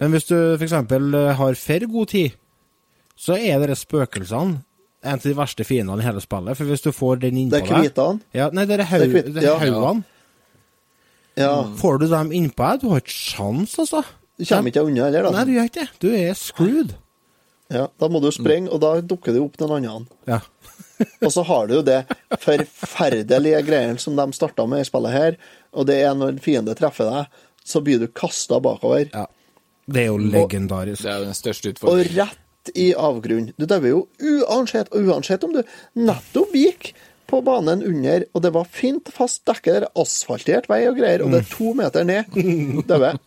Men hvis du f.eks. har for god tid, så er de spøkelsene en av de verste fiendene i hele spillet. For hvis du får den innpå Det er kvitene? Ja, nei, det er haugene. ja. haugene. Ja. Får du dem innpå deg, du har ikke sjans, altså. Du kommer ikke unna heller, da. Nei, du gjør ikke det. Du er screwed. Ja, da må du springe, og da dukker det opp noen andre. Ja. Og så har du jo det forferdelige greiene som de starta med i spillet her, og det er når en fiende treffer deg, så blir du kasta bakover. ja. Det er jo legendarisk. Det er jo den største Og utfordringen. Rett i avgrunn. Du dauer jo uansett, uansett om du nettopp gikk på banen under, og det var fint fast dekke der, asfaltert vei og greier, og det er to meter ned. Dauer.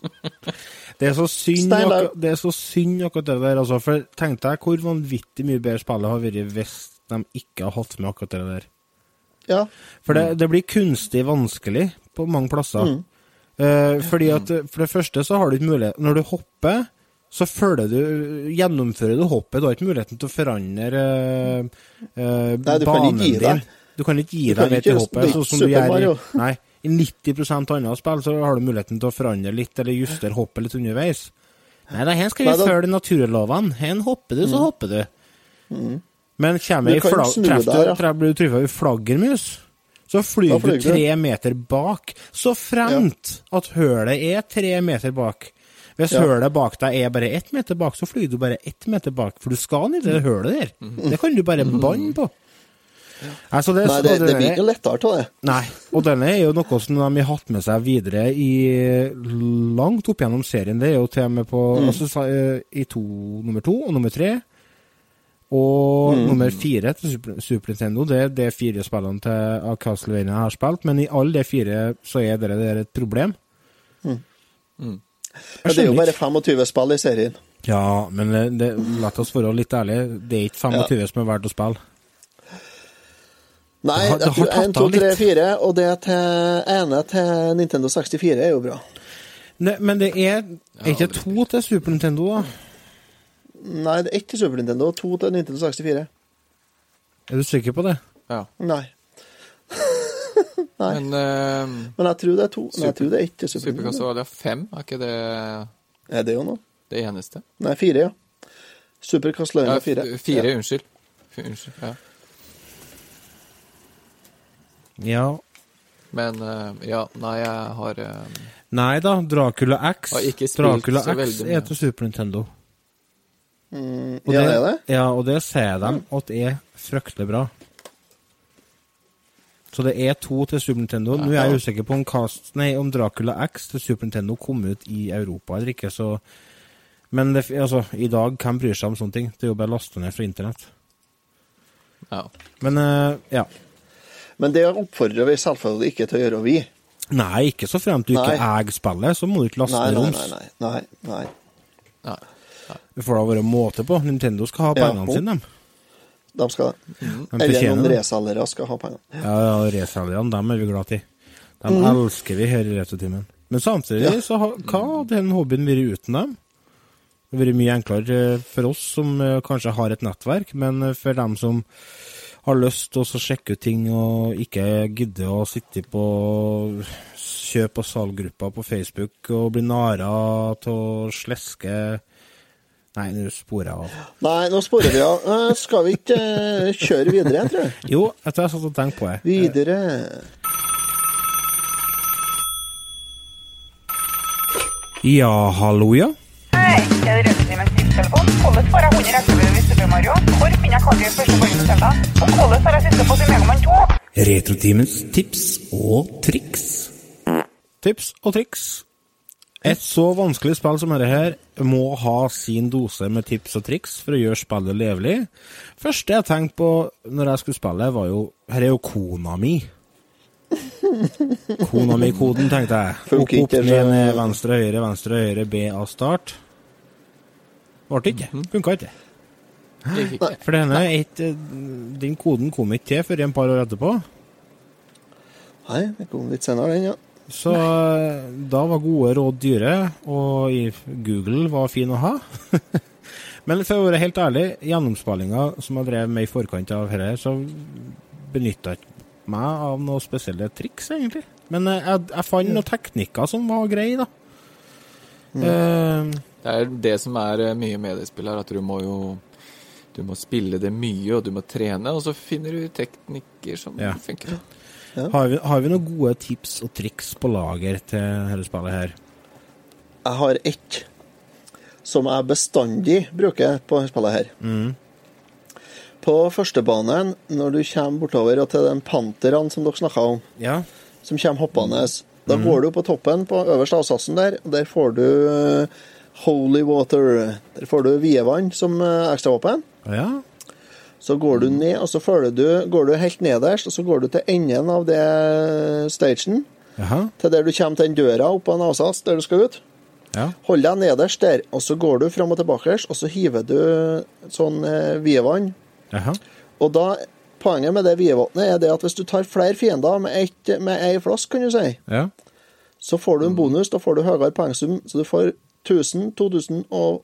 Det er så synd, akkurat, det er så synd akkurat det der, altså. For tenk deg hvor vanvittig mye bedre spillet har vært hvis de ikke har hatt med akkurat det der. Ja. For det, det blir kunstig vanskelig på mange plasser. Eh, fordi at For det første så har du ikke mulighet Når du hopper, så føler du Gjennomfører du hoppet. Du har ikke muligheten til å forandre uh, uh, Nei, du banen ikke din. Du kan ikke gi deg kan til hoppet, sånn som du gjør i i 90 andre spill så har du muligheten til å forandre litt, eller justere hoppet litt underveis. Nei, da, her skal vi følge naturlovene. Her hopper du, så hopper du. Men kommer Du jeg i flagg, treffer der, ja. blir du truffet av flaggermus, så flyr flyr du. tre meter bak. Så fremt at hølet er tre meter bak. Hvis Ja. hølet bak deg er bare ett meter bak, så flyr du bare ett meter bak. For du skal ned i det hølet der. Det kan du bare banne på. Altså, det, Nei, det, det blir ikke lettere av det. Nei, og denne er jo noe som de har hatt med seg videre i langt opp gjennom serien. Det er jo til og med på altså, eh, i to, nummer to og nummer tre. Og nummer fire til Super, Super Nintendo. Det er de fire spillene til Castlevania har spilt, men i alle de fire så er det, det er et problem. Men det er jo bare 25 spill i serien. Ja, men det, det, la oss være litt ærlige. Det er ikke 25 som er verdt å spille. Nei, Det har- det har 1, 2, 3, 4, og det til ene til Nintendo 64 er jo bra. Ne, men det er, er ikke to til Super Nintendo, da? Nei, det er ett til Super Nintendo og to til Nintendo 64. Er du sikker på det? Ja. Nei. Nei. Men uh, Men jeg tror det er to. Nei, jeg tror det er ett til Super Super Nintendo. Castlevania 5, er ikke det Er det jo noe? det eneste? Nei, fire, ja. Super Ja, Castlevania fire. 4. fire, Ja. unnskyld. Unnskyld, ja. Ja. Men eh, ja, nei, jeg har um... Nei da, Dracula X Dracula X er til Super Nintendo. Mm, ja, ja, det er det? Ja, og det sier de at er fryktelig bra. Så det er to til Super Nintendo. Nå er jeg usikker på om, Cast, nei, om Dracula X til Super Nintendo kom ut i Europa eller ikke, så Men det, altså, i dag, hvem bryr seg om sånne ting? Det er jo bare å laste ned fra internett. Ja. Men uh, ja. Men det oppfordrer vi selvfølgelig ikke til å gjøre, vi. Nei, ikke så fremt du ikke Nei. eier spillet, så må du ikke laste Nei, ned nei, roms. nei. nei, nei, nei. Nei. Det får da være måte på. Nintendo skal ha pengene ja, sine, dem. De skal det. De Eller noen reselgere skal ha pengene. Ja, ja, reselgerne, dem er vi glad i. Dem elsker vi her i Retrotimen. Men samtidig, Mm. Ja. så hva hadde den hobbyen vært uten dem? Det hadde vært mye enklere eh, for oss som eh, kanskje har et nettverk, men eh, for dem som har lyst til å sjekke ut ting og ikke gidder å sitte på kjøp- og salggrupper på Facebook og bli nara å sleske Nei, nå sporer jeg av. Nei, nå sporer vi av. Skal vi ikke eh, kjøre videre, tror jeg? Jo, jeg tror jeg satt og tenkte på det. Videre. Ja, hallo, ja. Hei, er det Rødtimens tipstelefon? Hvordan får jeg 100 ekstrabrød i Super Mario? Hvor finner jeg kartet i første borgermestella? Og hvordan har jeg siste på Megaman 2? Retrotimens tips og triks. Tips og triks. Et så vanskelig spill som dette her må ha sin dose med tips og triks for å gjøre spillet levelig. Første jeg tenkte på når jeg skulle spille, var jo Her er jo kona mi. Kona mi-koden, tenkte jeg. Opp, opp, ned, ned, venstre, høyre, venstre, høyre, B av start. Ble ikke. Funka ikke. For denne er ikke Den koden kom ikke til før en par år etterpå. Nei, den kom litt senere, den, ja. Så Nei. da var gode råd dyre, og i Google var fin å ha. Men for å være helt ærlig, gjennomspillinga som jeg drev med i forkant av dette, så benytta jeg ikke meg av noen spesielle triks, egentlig. Men eh, jeg, jeg fant noen teknikker som var greie, da. Eh, Det er det som er eh, mye med det spillet, her, at du må jo du må spille det mye, og du må trene, og så finner du teknikker som Ja. funker. Har, vi, har vi noen gode tips og triks på lager til dette spillet her? Jeg har ett som jeg bestandig bruker på dette spillet her. På førstebanen, når du kommer bortover og til den panteren som dere snakka om, Ja. som kommer hoppende, da går du på toppen på øverste avsatsen der, og der får du eh, Holy Water. Der får du Vievann som eh, ekstravåpen. ja. Så går du ned, og så følger du, går du helt nederst, og så går du til enden av det stagen, Jaha. til der du kommer til den døra oppe på en avsats der du skal ut. Ja. Hold deg nederst der, og så går du fram og tilbake, og så hiver du sånn eh, vidvann. Og da, poenget med det vidvannet er det at hvis du tar flere fiender med, et, med ei flaske, kan du si, Ja. så får du en bonus, da får du høyere poengsum, så du får 1000, 2000 og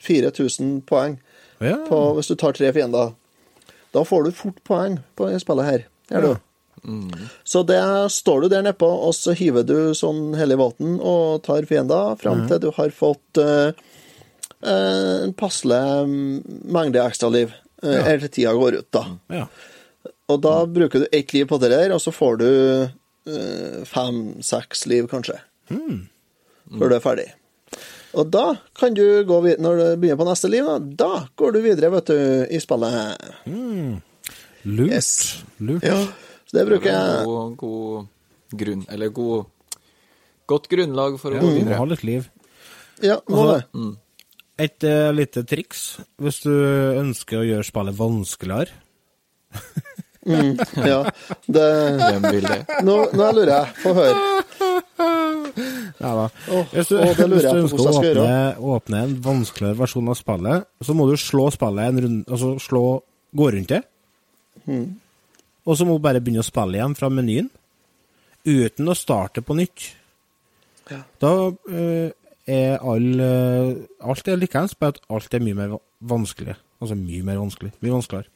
4000 poeng ja. på, hvis du tar tre fiender. Da får du fort poeng på det spillet her. Gjør du? Så det står du der nedpå, og så hiver du sånn hellig vann og tar fiender fram til du har fått eh, eh, en passelig mm, mengde ekstraliv. Uh, Ja. Eller til tida går ut, da. ja. Og da bruker du ett liv på det der, og så får du uh, fem-seks liv, kanskje. Før du er ferdig. Og da kan du gå videre, når du begynner på neste liv, da, da går du videre, vet du, i spillet. Lurt. Yes. Lurt. Ja, så det bruker jeg. God, god grunn, eller god Godt grunnlag for å Ja, gå du må ha litt liv. Ja, må Altså, det. Et uh, lite triks hvis du ønsker å gjøre spillet vanskeligere. Ja, det Hvem vil det? Nå, nå lurer jeg. Få høre. Ja da. Hvis du, oh, hvis du ønsker å åpne, åpne en vanskeligere versjon av spillet, så må du slå spillet en runde Altså slå gå rundt det. Hmm. Og så må du bare begynne å spille igjen fra menyen. Uten å starte på nytt. Ja. Da eh, er all eh, Alt er likeens, bare at alt er mye mer vanskelig. Altså mye mer vanskelig. Mye vanskeligere.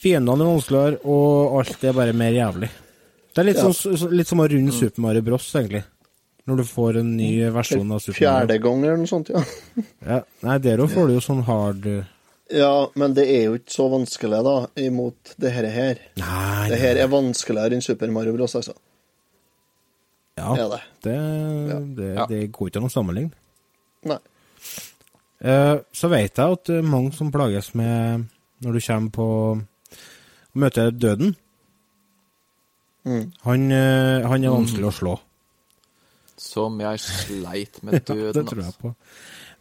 Fiendene er vanskeligere, og alt er bare mer jævlig. Det er litt, Ja. sånn, litt som å runde Super Mario Bros, egentlig. Når du får en ny versjon av Super Mario. Fjerde gang eller noe sånt, ja. Ja. Nei, der òg får du jo sånn hard eh, Ja, men det er jo ikke så vanskelig, da, imot det her. her. Nei, Det her er vanskeligere enn Super Mario Bros, altså. ja, er det. det, det, Ja. det går ikke an å sammenligne. Nei. Eh, så vet jeg at er mange som plages med når du kommer på Møter døden. Mm. Han, eh, han er vanskelig å slå. Som jeg sleit med døden. Ja, det tror jeg altså. på.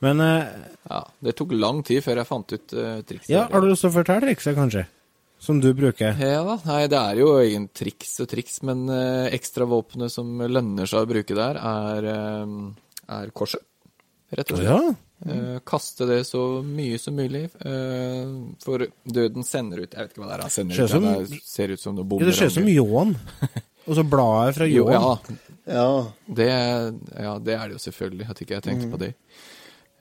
Men uh, Ja, det tok lang tid før jeg fant ut uh, trikset. ja, har du lyst til å fortelle trikset, kanskje? som du bruker? Ja, nei, det er jo egen triks og triks, men uh, ekstravåpenet som lønner seg å bruke der, er, uh, er korset, rett og slett. Ja. Eh, kaste det så mye som mulig, for døden sender ut Jeg vet ikke hva det er han sender ut, som- det ser ut som noe Ja, det ser ut som ljåen. Og så bladet fra Jo, ja, Ja. det, ja, det er det jo selvfølgelig. At ikke jeg tenkte på det.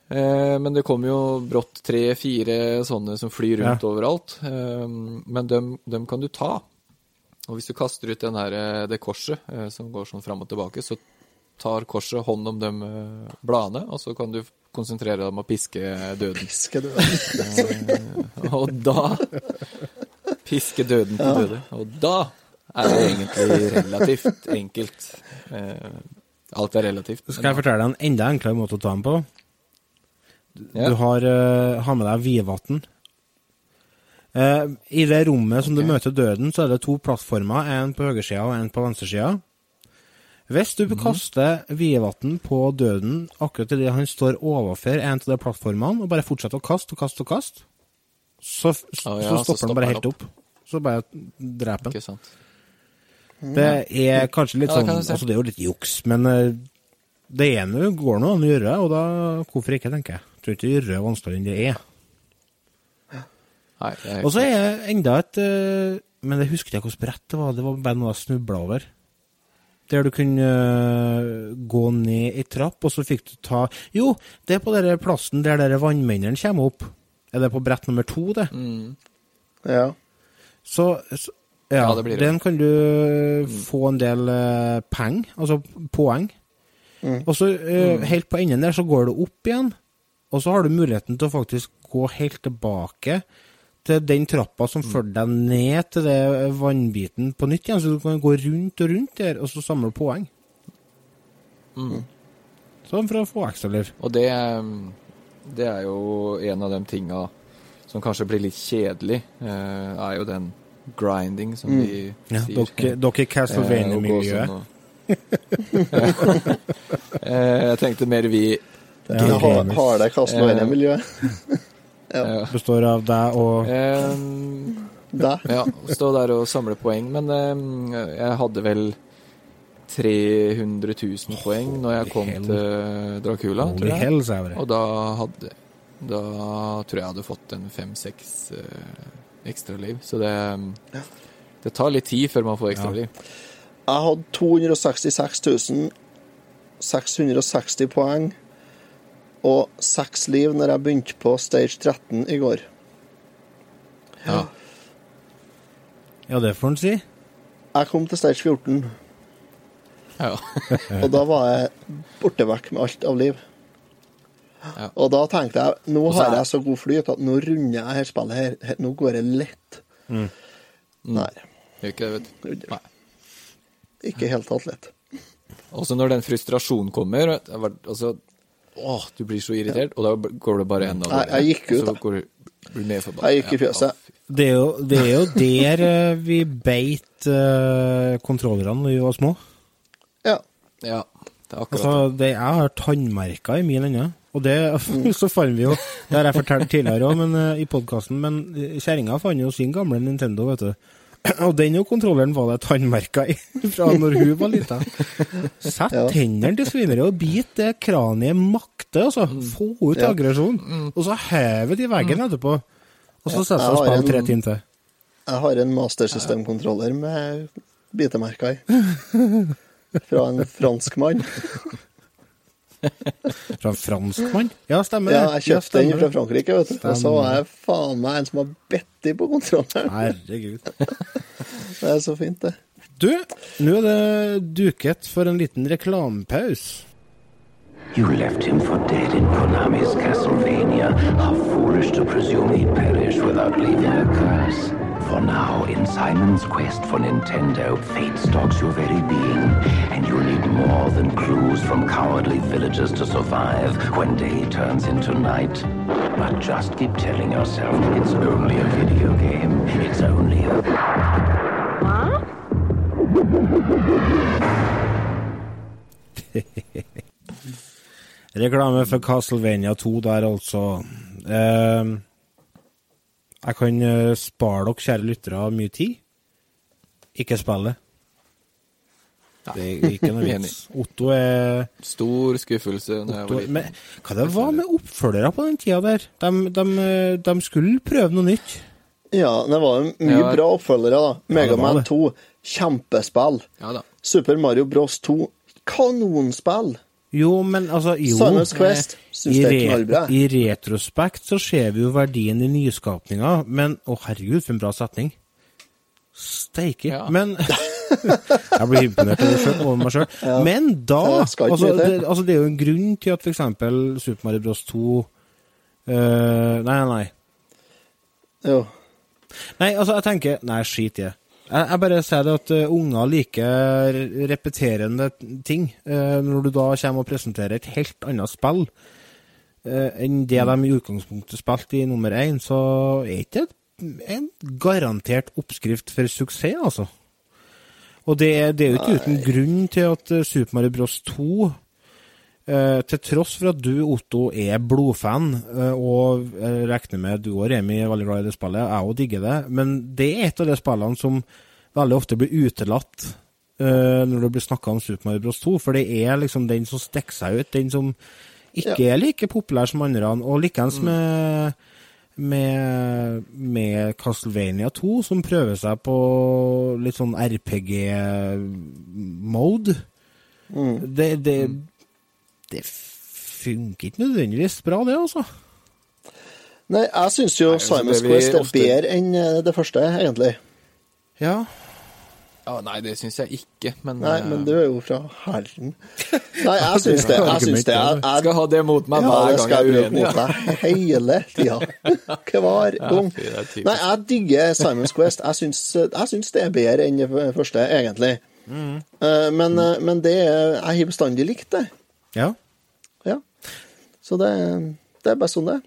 Eh, men det kommer jo brått tre-fire sånne som flyr rundt Ja. overalt. Eh, men dem, dem kan du ta. Og hvis du kaster ut den her, eh, det korset eh, som går sånn fram og tilbake, så tar korset hånd om de eh, bladene, og så kan du konsentrere deg om å piske døden. Piske døden. Eh, og da Piske døden til døde. Og da er det egentlig relativt enkelt. Eh, alt er relativt. Skal jeg fortelle deg en enda enklere måte å ta den på? Ja. Du har, eh, har med deg vidvann. Eh, I det rommet som du møter døden, så er det to plattformer, en på høyresida og en på venstresida. Hvis du Mhm. kaster vidvann på døden akkurat idet han står overfor en av de plattformene, og bare fortsetter å kaste og kaste og kaste, så, f- ja, så så stopper stopper han bare helt opp. Så bare dreper han. Det er kanskje litt Ja, sånn kan. Altså, det er jo litt juks, men eh, det ene går nå an å gjøre, og da Hvorfor ikke, tenker jeg. Jeg tror ikke det gjør det vanskeligere enn det er. Det Og så er det enda et eh, Men jeg husker ikke hvilket brett det var. Det var bare noe jeg snubla over. Der du kunne eh, gå ned ei trapp, og så fikk du ta Jo, det er på den plassen der dere vannmennene kommer opp. Er det på brett nummer to, det? Mm. Ja. Så, så ja, Ja, den kan du få en del uh, peng, altså poeng. Og så eh, helt på enden der så går du opp igjen, og så har du muligheten til å faktisk gå helt tilbake til den trappa som førte deg ned til det vannbiten på nytt igjen, så du kan gå rundt og rundt der, og så samle poeng. Sånn for å få ekstraliv. Og det, det er jo en av de tinga som kanskje blir litt kjedelig, eh, er jo den grinding, som de Ja, sier. dere, dere Eh, Castlevania-miljøet. sånn Eh, Jeg tenkte mer vi Ja, Jeg har, har det Castlevania-miljøet. ja. består av deg og eh, Deg. Ja, stå der og samle poeng. Men eh, jeg hadde vel 300 000 poeng når jeg kom hell. til Dracula, tror jeg. hell. Og da hadde Da tror jeg jeg hadde fått en fem-seks uh, ekstraliv. Så det Det tar litt tid før man får ekstra liv. Jeg hadde 266 660 poeng og seks liv når jeg begynte på stage 13 i går. Ja. Ja, det får en si. Jeg kom til stage 14, ja. og da var jeg borte vekk med alt av liv. Ja. Og da tenkte jeg nå har jeg så god flyt at nå runder jeg her spillet her. Nå går det lett. Mm. Nei, Gjør ikke det, vet du. Nei. ikke helt tatt lett. Og så når den frustrasjonen kommer altså, Åh, du blir så irritert, og da går det bare enda Jeg- jeg gikk ut, da. så går du blir mer forbanna. Jeg gikk i fjøset. Det er jo, det er jo der eh, vi beit uh, kontrollerne da vi var små. Ja. Ja, det er akkurat Altså, det, jeg har tannmerker i min ende. Og det så fant vi jo Det har jeg fortalt tidligere òg, men eh, i podkasten. Men eh, kjerringa fant jo sin gamle Nintendo, vet du. Og den jo kontrolleren var det tannmerker i fra når hun var lita. Sett Ja. tennene til svineriet og bit det kraniet makter, altså. Få ut Ja. aggresjon. Og så hevet i veggen etterpå. Og så setter Jeg seg og har spiller tre timer til. Jeg har en mastersystemkontroller med bitemerker i. Fra en fransk mann. Fra en franskmann? Ja, stemmer det. Ja, jeg kjøpte den stemmer fra. Frankrike, vet du. Og så var jeg faen meg en som har bedt dem på kontrolleren. Herregud. Det er så fint, det. Du, nå er det duket for en liten reklamepause. You left him for dead in Konami's Castlevania. How foolish to presume he'd perish without leaving a curse. For now, in Simon's quest for Nintendo, fate stalks your very being, and you'll need more than clues from cowardly villagers to survive when day turns into night. But just keep telling yourself it's only a video game. It's only a... Reklame for Castlevania 2 der, altså. Eh, Jeg kan eh, spare dere, kjære lyttere, mye tid. Ikke spille. Det er ikke noe vits. Otto er Stor skuffelse Otto, var men, Hva det var med oppfølgere på den tida der? De, de, eh, de skulle prøve noe nytt. Ja, det var mye Ja. bra oppfølgere, da. Mega det Man 2, kjempespill. Ja da. Super Mario Bros 2, kanonspill. Jo, men altså jo, Simon's Quest, syns i, det er knallbra. I retrospekt så ser vi jo verdien i nyskapninga, men Å, herregud, for en bra setning. Steike. Ja. Men Jeg blir imponert over, selv, over meg sjøl. Men da Det altså det, altså, det er jo en grunn til at f.eks. Super Mario Bros 2 uh, Nei, nei, nei. Jo. Nei, altså, jeg tenker Nei, skit i det. Jeg, jeg bare sier det at eh, unger liker repeterende ting. Eh, når du da kommer og presenterer et helt annet spill eh, enn det de i utgangspunktet spilte i nummer én, så er ikke det en garantert oppskrift for suksess, altså. Og det det er jo ikke uten grunn til at Super Mario Bros 2 Eh, til tross for at du, Otto, er blodfan, eh, og jeg regner med du og Remi er veldig glad i det spillet, jeg òg digger det, men det er et av de spillene som veldig ofte blir utelatt eh, når det blir snakka om Super Mario Bros. 2, for det er liksom den som stikker seg ut, den som ikke er like populær som andre, og likeens med med, med Castlevania 2, som prøver seg på litt sånn RPG-mode. Det, det, det funker ikke nødvendigvis bra, det, altså. Nei, jeg syns jo Nei, altså, Simon's Quest er ofte- bedre enn eh, det første, egentlig. Ja. Ja, nei, det syns jeg ikke, men Nei, men du er jo fra Herren. Nei, jeg syns det. Jeg syns det. Jeg, jeg, skal ha det mot meg ja, hver det gang skal jeg jeg er uenig. mot deg hele tida. Hver gang. det. Nei, jeg digger Simon's Quest. Jeg syns, jeg syns det er bedre enn det første, egentlig. Mm. Eh, Men, eh, men det er Jeg har bestandig likt det. Ja. Ja. Så det, det er bare sånn det er.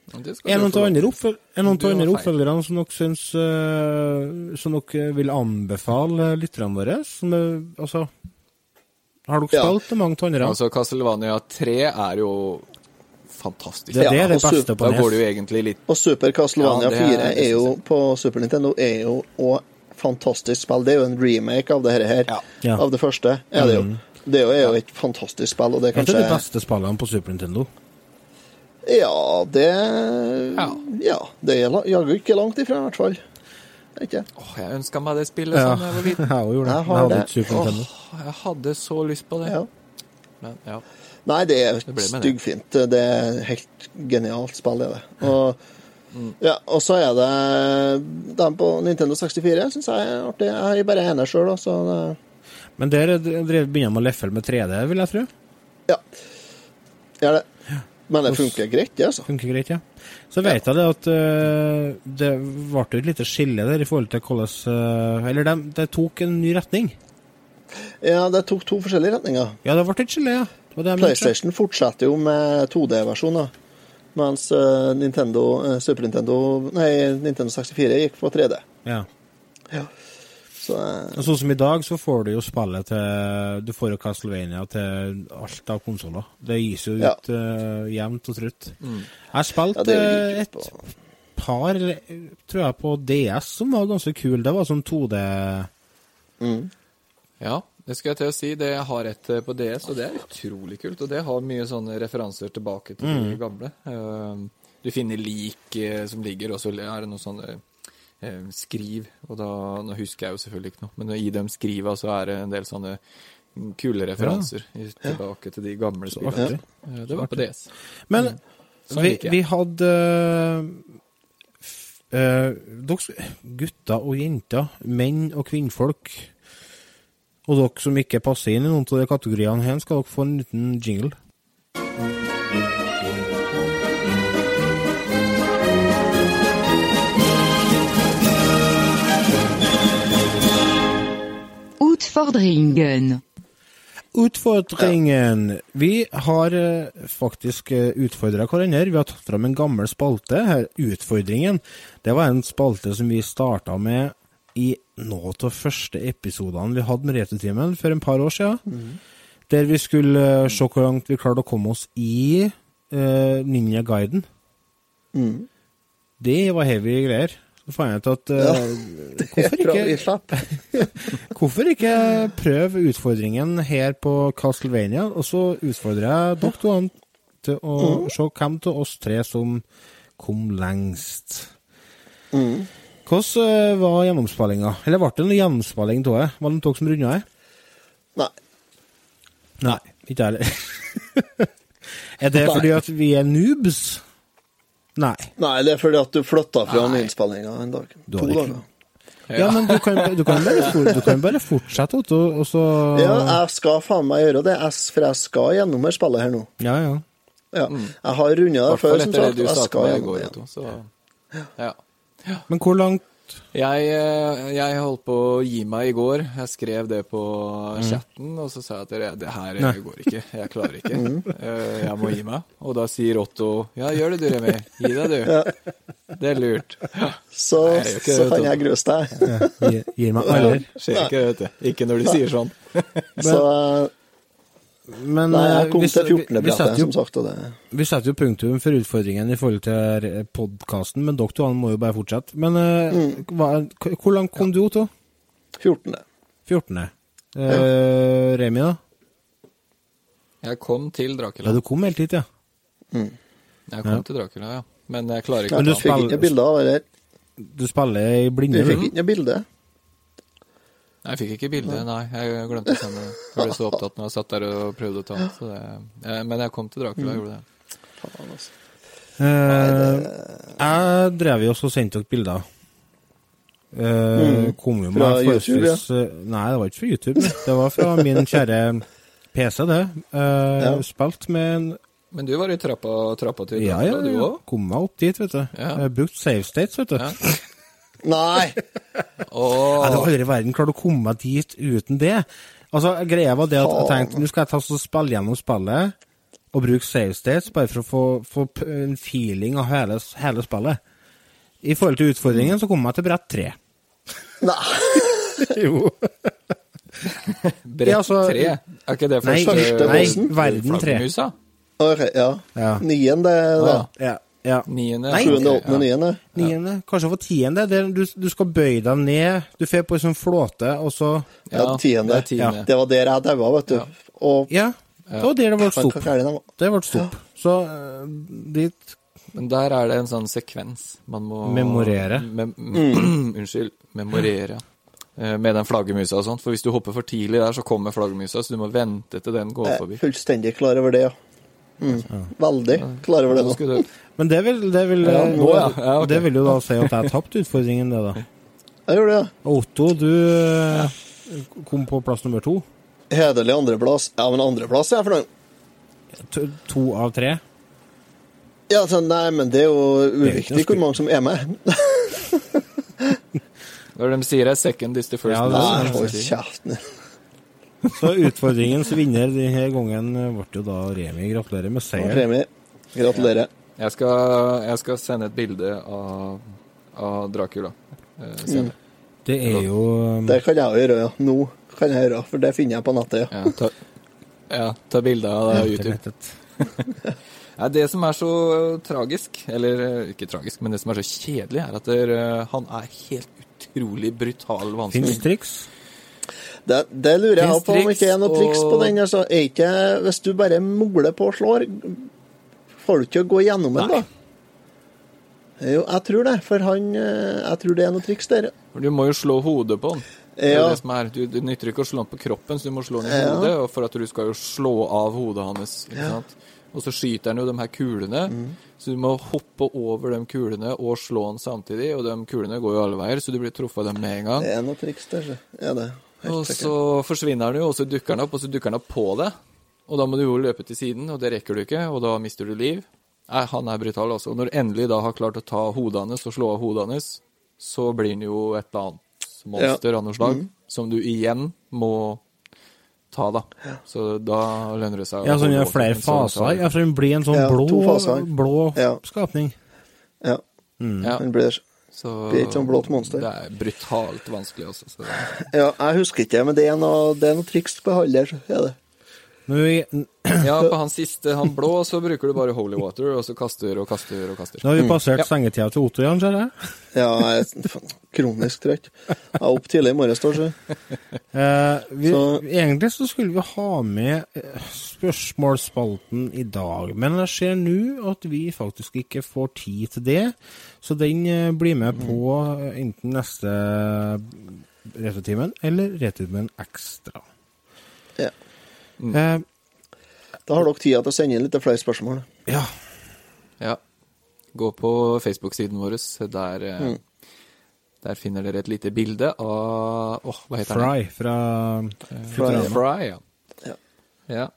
Er noen av andre, er av oppfølgerne som dere syns uh, Som dere vil anbefale lytterne våre? Som er, altså Har dere Ja. spilt det mange andre? Altså, Castlevania 3 er jo fantastisk. det, det ja, er det beste på Da går det jo egentlig litt Og Super Castlevania Ja, det er- 4 er jo på Super Nintendo er jo òg fantastisk spill. Det er jo en remake av det her, her Ja. Ja. av det første. er det jo. Det er jo, et fantastisk spill, og det er Et av de beste spillene på Super Nintendo. Ja, det Ja. Ja, det er jaggu ikke langt ifra, i hvert fall. Ikke? Åh, jeg ønska meg det spillet Ja, sånn jeg var liten. jeg gjorde det. Jeg Jeg har det. Åh, jeg hadde så lyst på det. Ja. Men, ja. Nei, det er styggfint. Det er helt genialt spill, er det. Og, Mm. ja, og så er det dem på Nintendo 64, syns jeg er artig. Jeg er bare ene sjøl, så det, Men der begynner de å leffle med 3D, vil jeg tro. ja. Gjør det. Men det funker greit, det, altså. Funker greit, ja. Så vet jeg det at uh, det ble et lite skille der i forhold til hvordan uh, Eller de, det tok en ny retning. Ja, det tok to forskjellige retninger. Ja, det ble et skille, ja. Det det. PlayStation fortsetter jo med 2D-versjoner, mens eh, Nintendo, Super Nintendo Nei, Nintendo 64 gikk på 3D. Ja. Ja. Så eh, sånn som i dag, så får du jo spillet til Du får jo Castlevania til alt av konsoller. Det gis jo Ja. ut eh, jevnt og trutt. Mm. Jeg har spilt ja, et på. par, tror jeg, på DS som var ganske kul. Det var sånn 2D Mm. ja, det skal jeg til å si. Det jeg har et eh, på DS, og det er utrolig kult. Og det har mye sånne referanser tilbake til Mm. de gamle. Eh, Du finner lik som ligger, og så er det noen sånne skriv. Og da Nå husker jeg jo selvfølgelig ikke noe, men i de skriva så er det en del sånne kule referanser ja. tilbake til de gamle spillene. Eh, Det var på DS. Men Sånn vi, vi hadde eh, dere, gutter og jenter, menn og kvinnfolk. Og dere som ikke passer inn i noen av de kategoriene her, skal dere få en liten jingle. Utfordringen. Utfordringen. Vi har eh, faktisk uh, utfordra hverandre. Vi har tatt fram en gammel spalte her. Utfordringen. Det var en spalte som vi starta med i noen av første episodene vi hadde med Retrotimen for en par år siden. Der vi skulle eh, se hvor langt vi klarte å komme oss i uh, Ninja-guiden. Mm. Det var heavy greier. så fant jeg ut at Ja, hvorfor, ikke, slapp. hvorfor ikke prøve utfordringen her på Castlevania, og så utfordrer jeg an til å se hvem av oss tre som kom lengst. Hvordan eh, var gjennomspillinga? Eller ble det noe gjennomspilling av det? Var det noen som runda det? Nei. Nei, ikke jeg heller. er det fordi at vi er noobs? Nei. Nei, det er fordi at du flytta fra Nei. innspillinga en dag. Du To dager. Ja, men du kan, du kan, bare, du kan bare fortsette, Otto, og så Ja, jeg skal faen meg gjøre det, for jeg skal gjennom det spillet her nå. Ja, ja. Ja. Jeg har runda det før, som sagt. Jeg skal gjennom det igjen. Så ja. Men hvor langt Jeg, eh, jeg holdt på å gi meg i går. Jeg skrev det på chatten, og så sa jeg at det, det her Nei. går ikke. Jeg klarer ikke. Mm. Jeg må gi meg. Og da sier Otto ja, gjør det du, Remi. Gi deg, du. Det er lurt. Ja. Så, Nei, jeg så kan jeg gruse deg. gir, gir meg aldri. Skjer ikke, vet du. Ikke når de sier sånn. Så Men Nei, eh, jeg kom vi, til 14. vi, setter jo, som sagt, det vi setter jo punktum for utfordringen i forhold til podkasten, men dere to må jo bare fortsette. Men eh, Mm. hva, hvor langt kom du, Otto? 14. 14. Eh, Remi, da? Jeg kom til Dracula. Ja, du kom helt hit, ja. Jeg kom til Dracula, ja. Men jeg klarer ikke Du du å ta bilde av det der. Du spiller i Du blinde, fikk ikke noe bilde. Jeg fikk ikke bilde, nei. Jeg glemte å sende det. Jeg ble så opptatt når jeg satt der og prøvde å ta det. Så eh, men jeg kom til Dracula, og gjorde det. Faen, altså. Eh, jeg drev jo også og sendte dere bilder. Uh, kom jo Mm. Fra med YouTube, forholdsvis eh, Nei, det var ikke fra YouTube. Det var fra min kjære PC, det. Eh, Ja. Spilt med en Men du var i trappa, trappa til Ja, ja, Dracula, du ja. òg? Kom meg opp dit, vet du. Ja. Jeg brukte save states, vet du. Ja. Nei! Jeg hadde aldri i verden klart å komme meg dit uten det. Altså, Greia var det at jeg tenkte nå skal jeg ta og spille gjennom spillet og bruke save states bare for å få, få en feeling av hele, hele spillet. I forhold til utfordringen så kom jeg til brett tre. Nei. jo. Brett Ja, altså- tre? Er ikke det Nei, første nei, bossen? verden tre. Okay, ja. ja. Nien, det, det. da. Ja. Ja. Niende? Nei. Sjuende, åttende, niende. Niende, kanskje for tiende. Det, er- du, du skal bøye deg ned. Du får på en sånn flåte, og så Ja, tiende. det tiende. Det var der jeg daua, vet du. Ja. Og Ja. Det var der det ble stopp. Det ble stopp. Så eh, dit Men der er det en sånn sekvens man må Memorere. Mem Mm. Unnskyld. Memorere. Eh, Med den flaggermusa og sånt. For hvis du hopper for tidlig der, så kommer flaggermusa, så du må vente til den går forbi. Jeg er fullstendig klar over det, ja. Mm. Veldig klar over det nå. Men det vil, det vil, Ja, nå, ja. Ja, okay. det vil jo da si at jeg tapte utfordringen, det, da. Jeg gjorde det, ja. Otto, du eh, kom på plass nummer to. Hederlig andreplass. Ja, men andreplass er jeg fornøyd. To, to av tre. Ja, så, nei, men det er jo er uviktig hvor mange som er med. Når de sier det, second is the first. Ja, det Nei, er hold kjeften. Så utfordringens vinner denne gangen eh, ble jo da Remi. Gratulerer med seieren. Remi, Gratulerer. Jeg skal, jeg skal sende et bilde av, av Dracula. eh, senere. Det er jo Det kan jeg gjøre, ja. Nå kan jeg gjøre, for det finner jeg på nettet. ja. Ja, ta, ja, ta bilde av det på YouTube. Det som er så tragisk, eller eh, ikke tragisk, men det som er så kjedelig, er at eh, han er helt utrolig brutal Fins Finns triks? Det, det lurer jeg Finns på om ikke er noe triks på den. Altså, er ikke, hvis du bare mugler på og slår, får du ikke å gå gjennom den, da? Jo, jeg tror det, for han eh, Jeg tror det er noe triks der. Du må jo slå hodet på han. Det Ja. det som er. Du, du nytter ikke å slå han på kroppen, så du må slå han i Ja. hodet. For at du skal jo slå av hodet hans. Ikke sant? Og så skyter han jo de her kulene. Mm. Så du må hoppe over de kulene og slå han samtidig. Og de kulene går jo alle veier, så du blir truffet av dem med en gang. Det er noe triks der, så. Ja, det. Helt Og sikkert. så forsvinner han jo, og så dukker han opp, og så dukker han opp på det. Og da må du jo løpe til siden, og det rekker du ikke, og da mister du liv. Nei, han er brutal, altså. Og når du endelig da har klart å ta hodet hans og slå av hodet hans, så blir han jo et eller annet monster av noe slag, Mm. som du igjen må ta, da. Så da lønner det seg Ja, sånn han gjør flere faser. Ja, for han blir en sånn Ja, blå, blå Ja. skapning. Ja, Ja, han blir så blir ikke sånn blått monster. Det er brutalt vanskelig, altså. Ja, jeg husker ikke, men det er noe, det er noe triks på så er det. Nå, i- Ja, på han siste, han blå, så bruker du bare holy water, og så kaster og kaster og kaster. nå har vi passert Ja. sengetida til Otto igjen, ser jeg. Ja, jeg er kronisk trøtt. Jeg er opp tidlig i morges, står. Eh, vi, Så- Egentlig så skulle vi ha med eh, spørsmålsspalten i dag, men jeg ser nå at vi faktisk ikke får tid til det. Så den eh, blir med på eh, enten neste Retrotimen eller Retrotimen Ekstra. Ja. Eh, Da har dere tida til å sende inn litt flere spørsmål. ja. Ja. Gå på Facebook-siden vår. Der, eh, Mm. der finner dere et lite bilde av Åh, hva heter Fry fra uh, Fry fra Fry, ja. Ja. ja.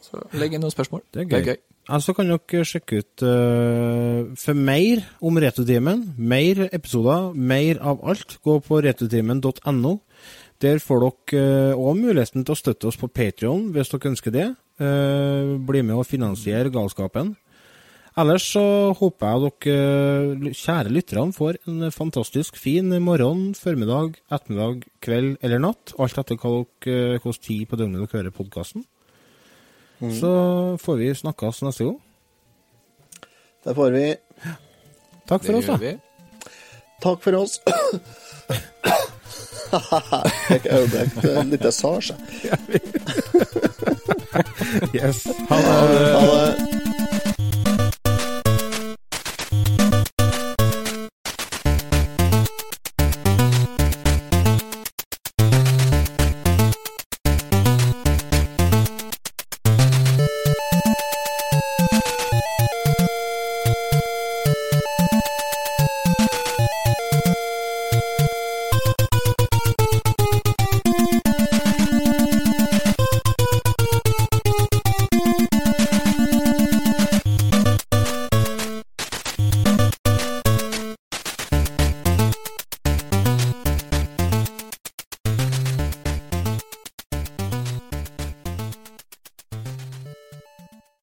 Så legg inn noen spørsmål. Det er gøy. Altså kan dere sjekke ut uh, for mer om Retrotimen, mer episoder, mer av alt, gå på retrotimen.no. Der får dere òg muligheten til å støtte oss på Patrion hvis dere ønsker det. Eh, bli med og finansiere galskapen. Ellers så håper jeg dere kjære lytterne får en fantastisk fin morgen, formiddag, ettermiddag, kveld eller natt. Alt etter hva dere, hvilken tid på døgnet dere hører podkasten. Så får vi snakkes neste gang. Det får vi Takk for Det oss, da. gjør vi. Takk for oss. Et øyeblikk, en liten sasje. Yes. Ha det. Ha det.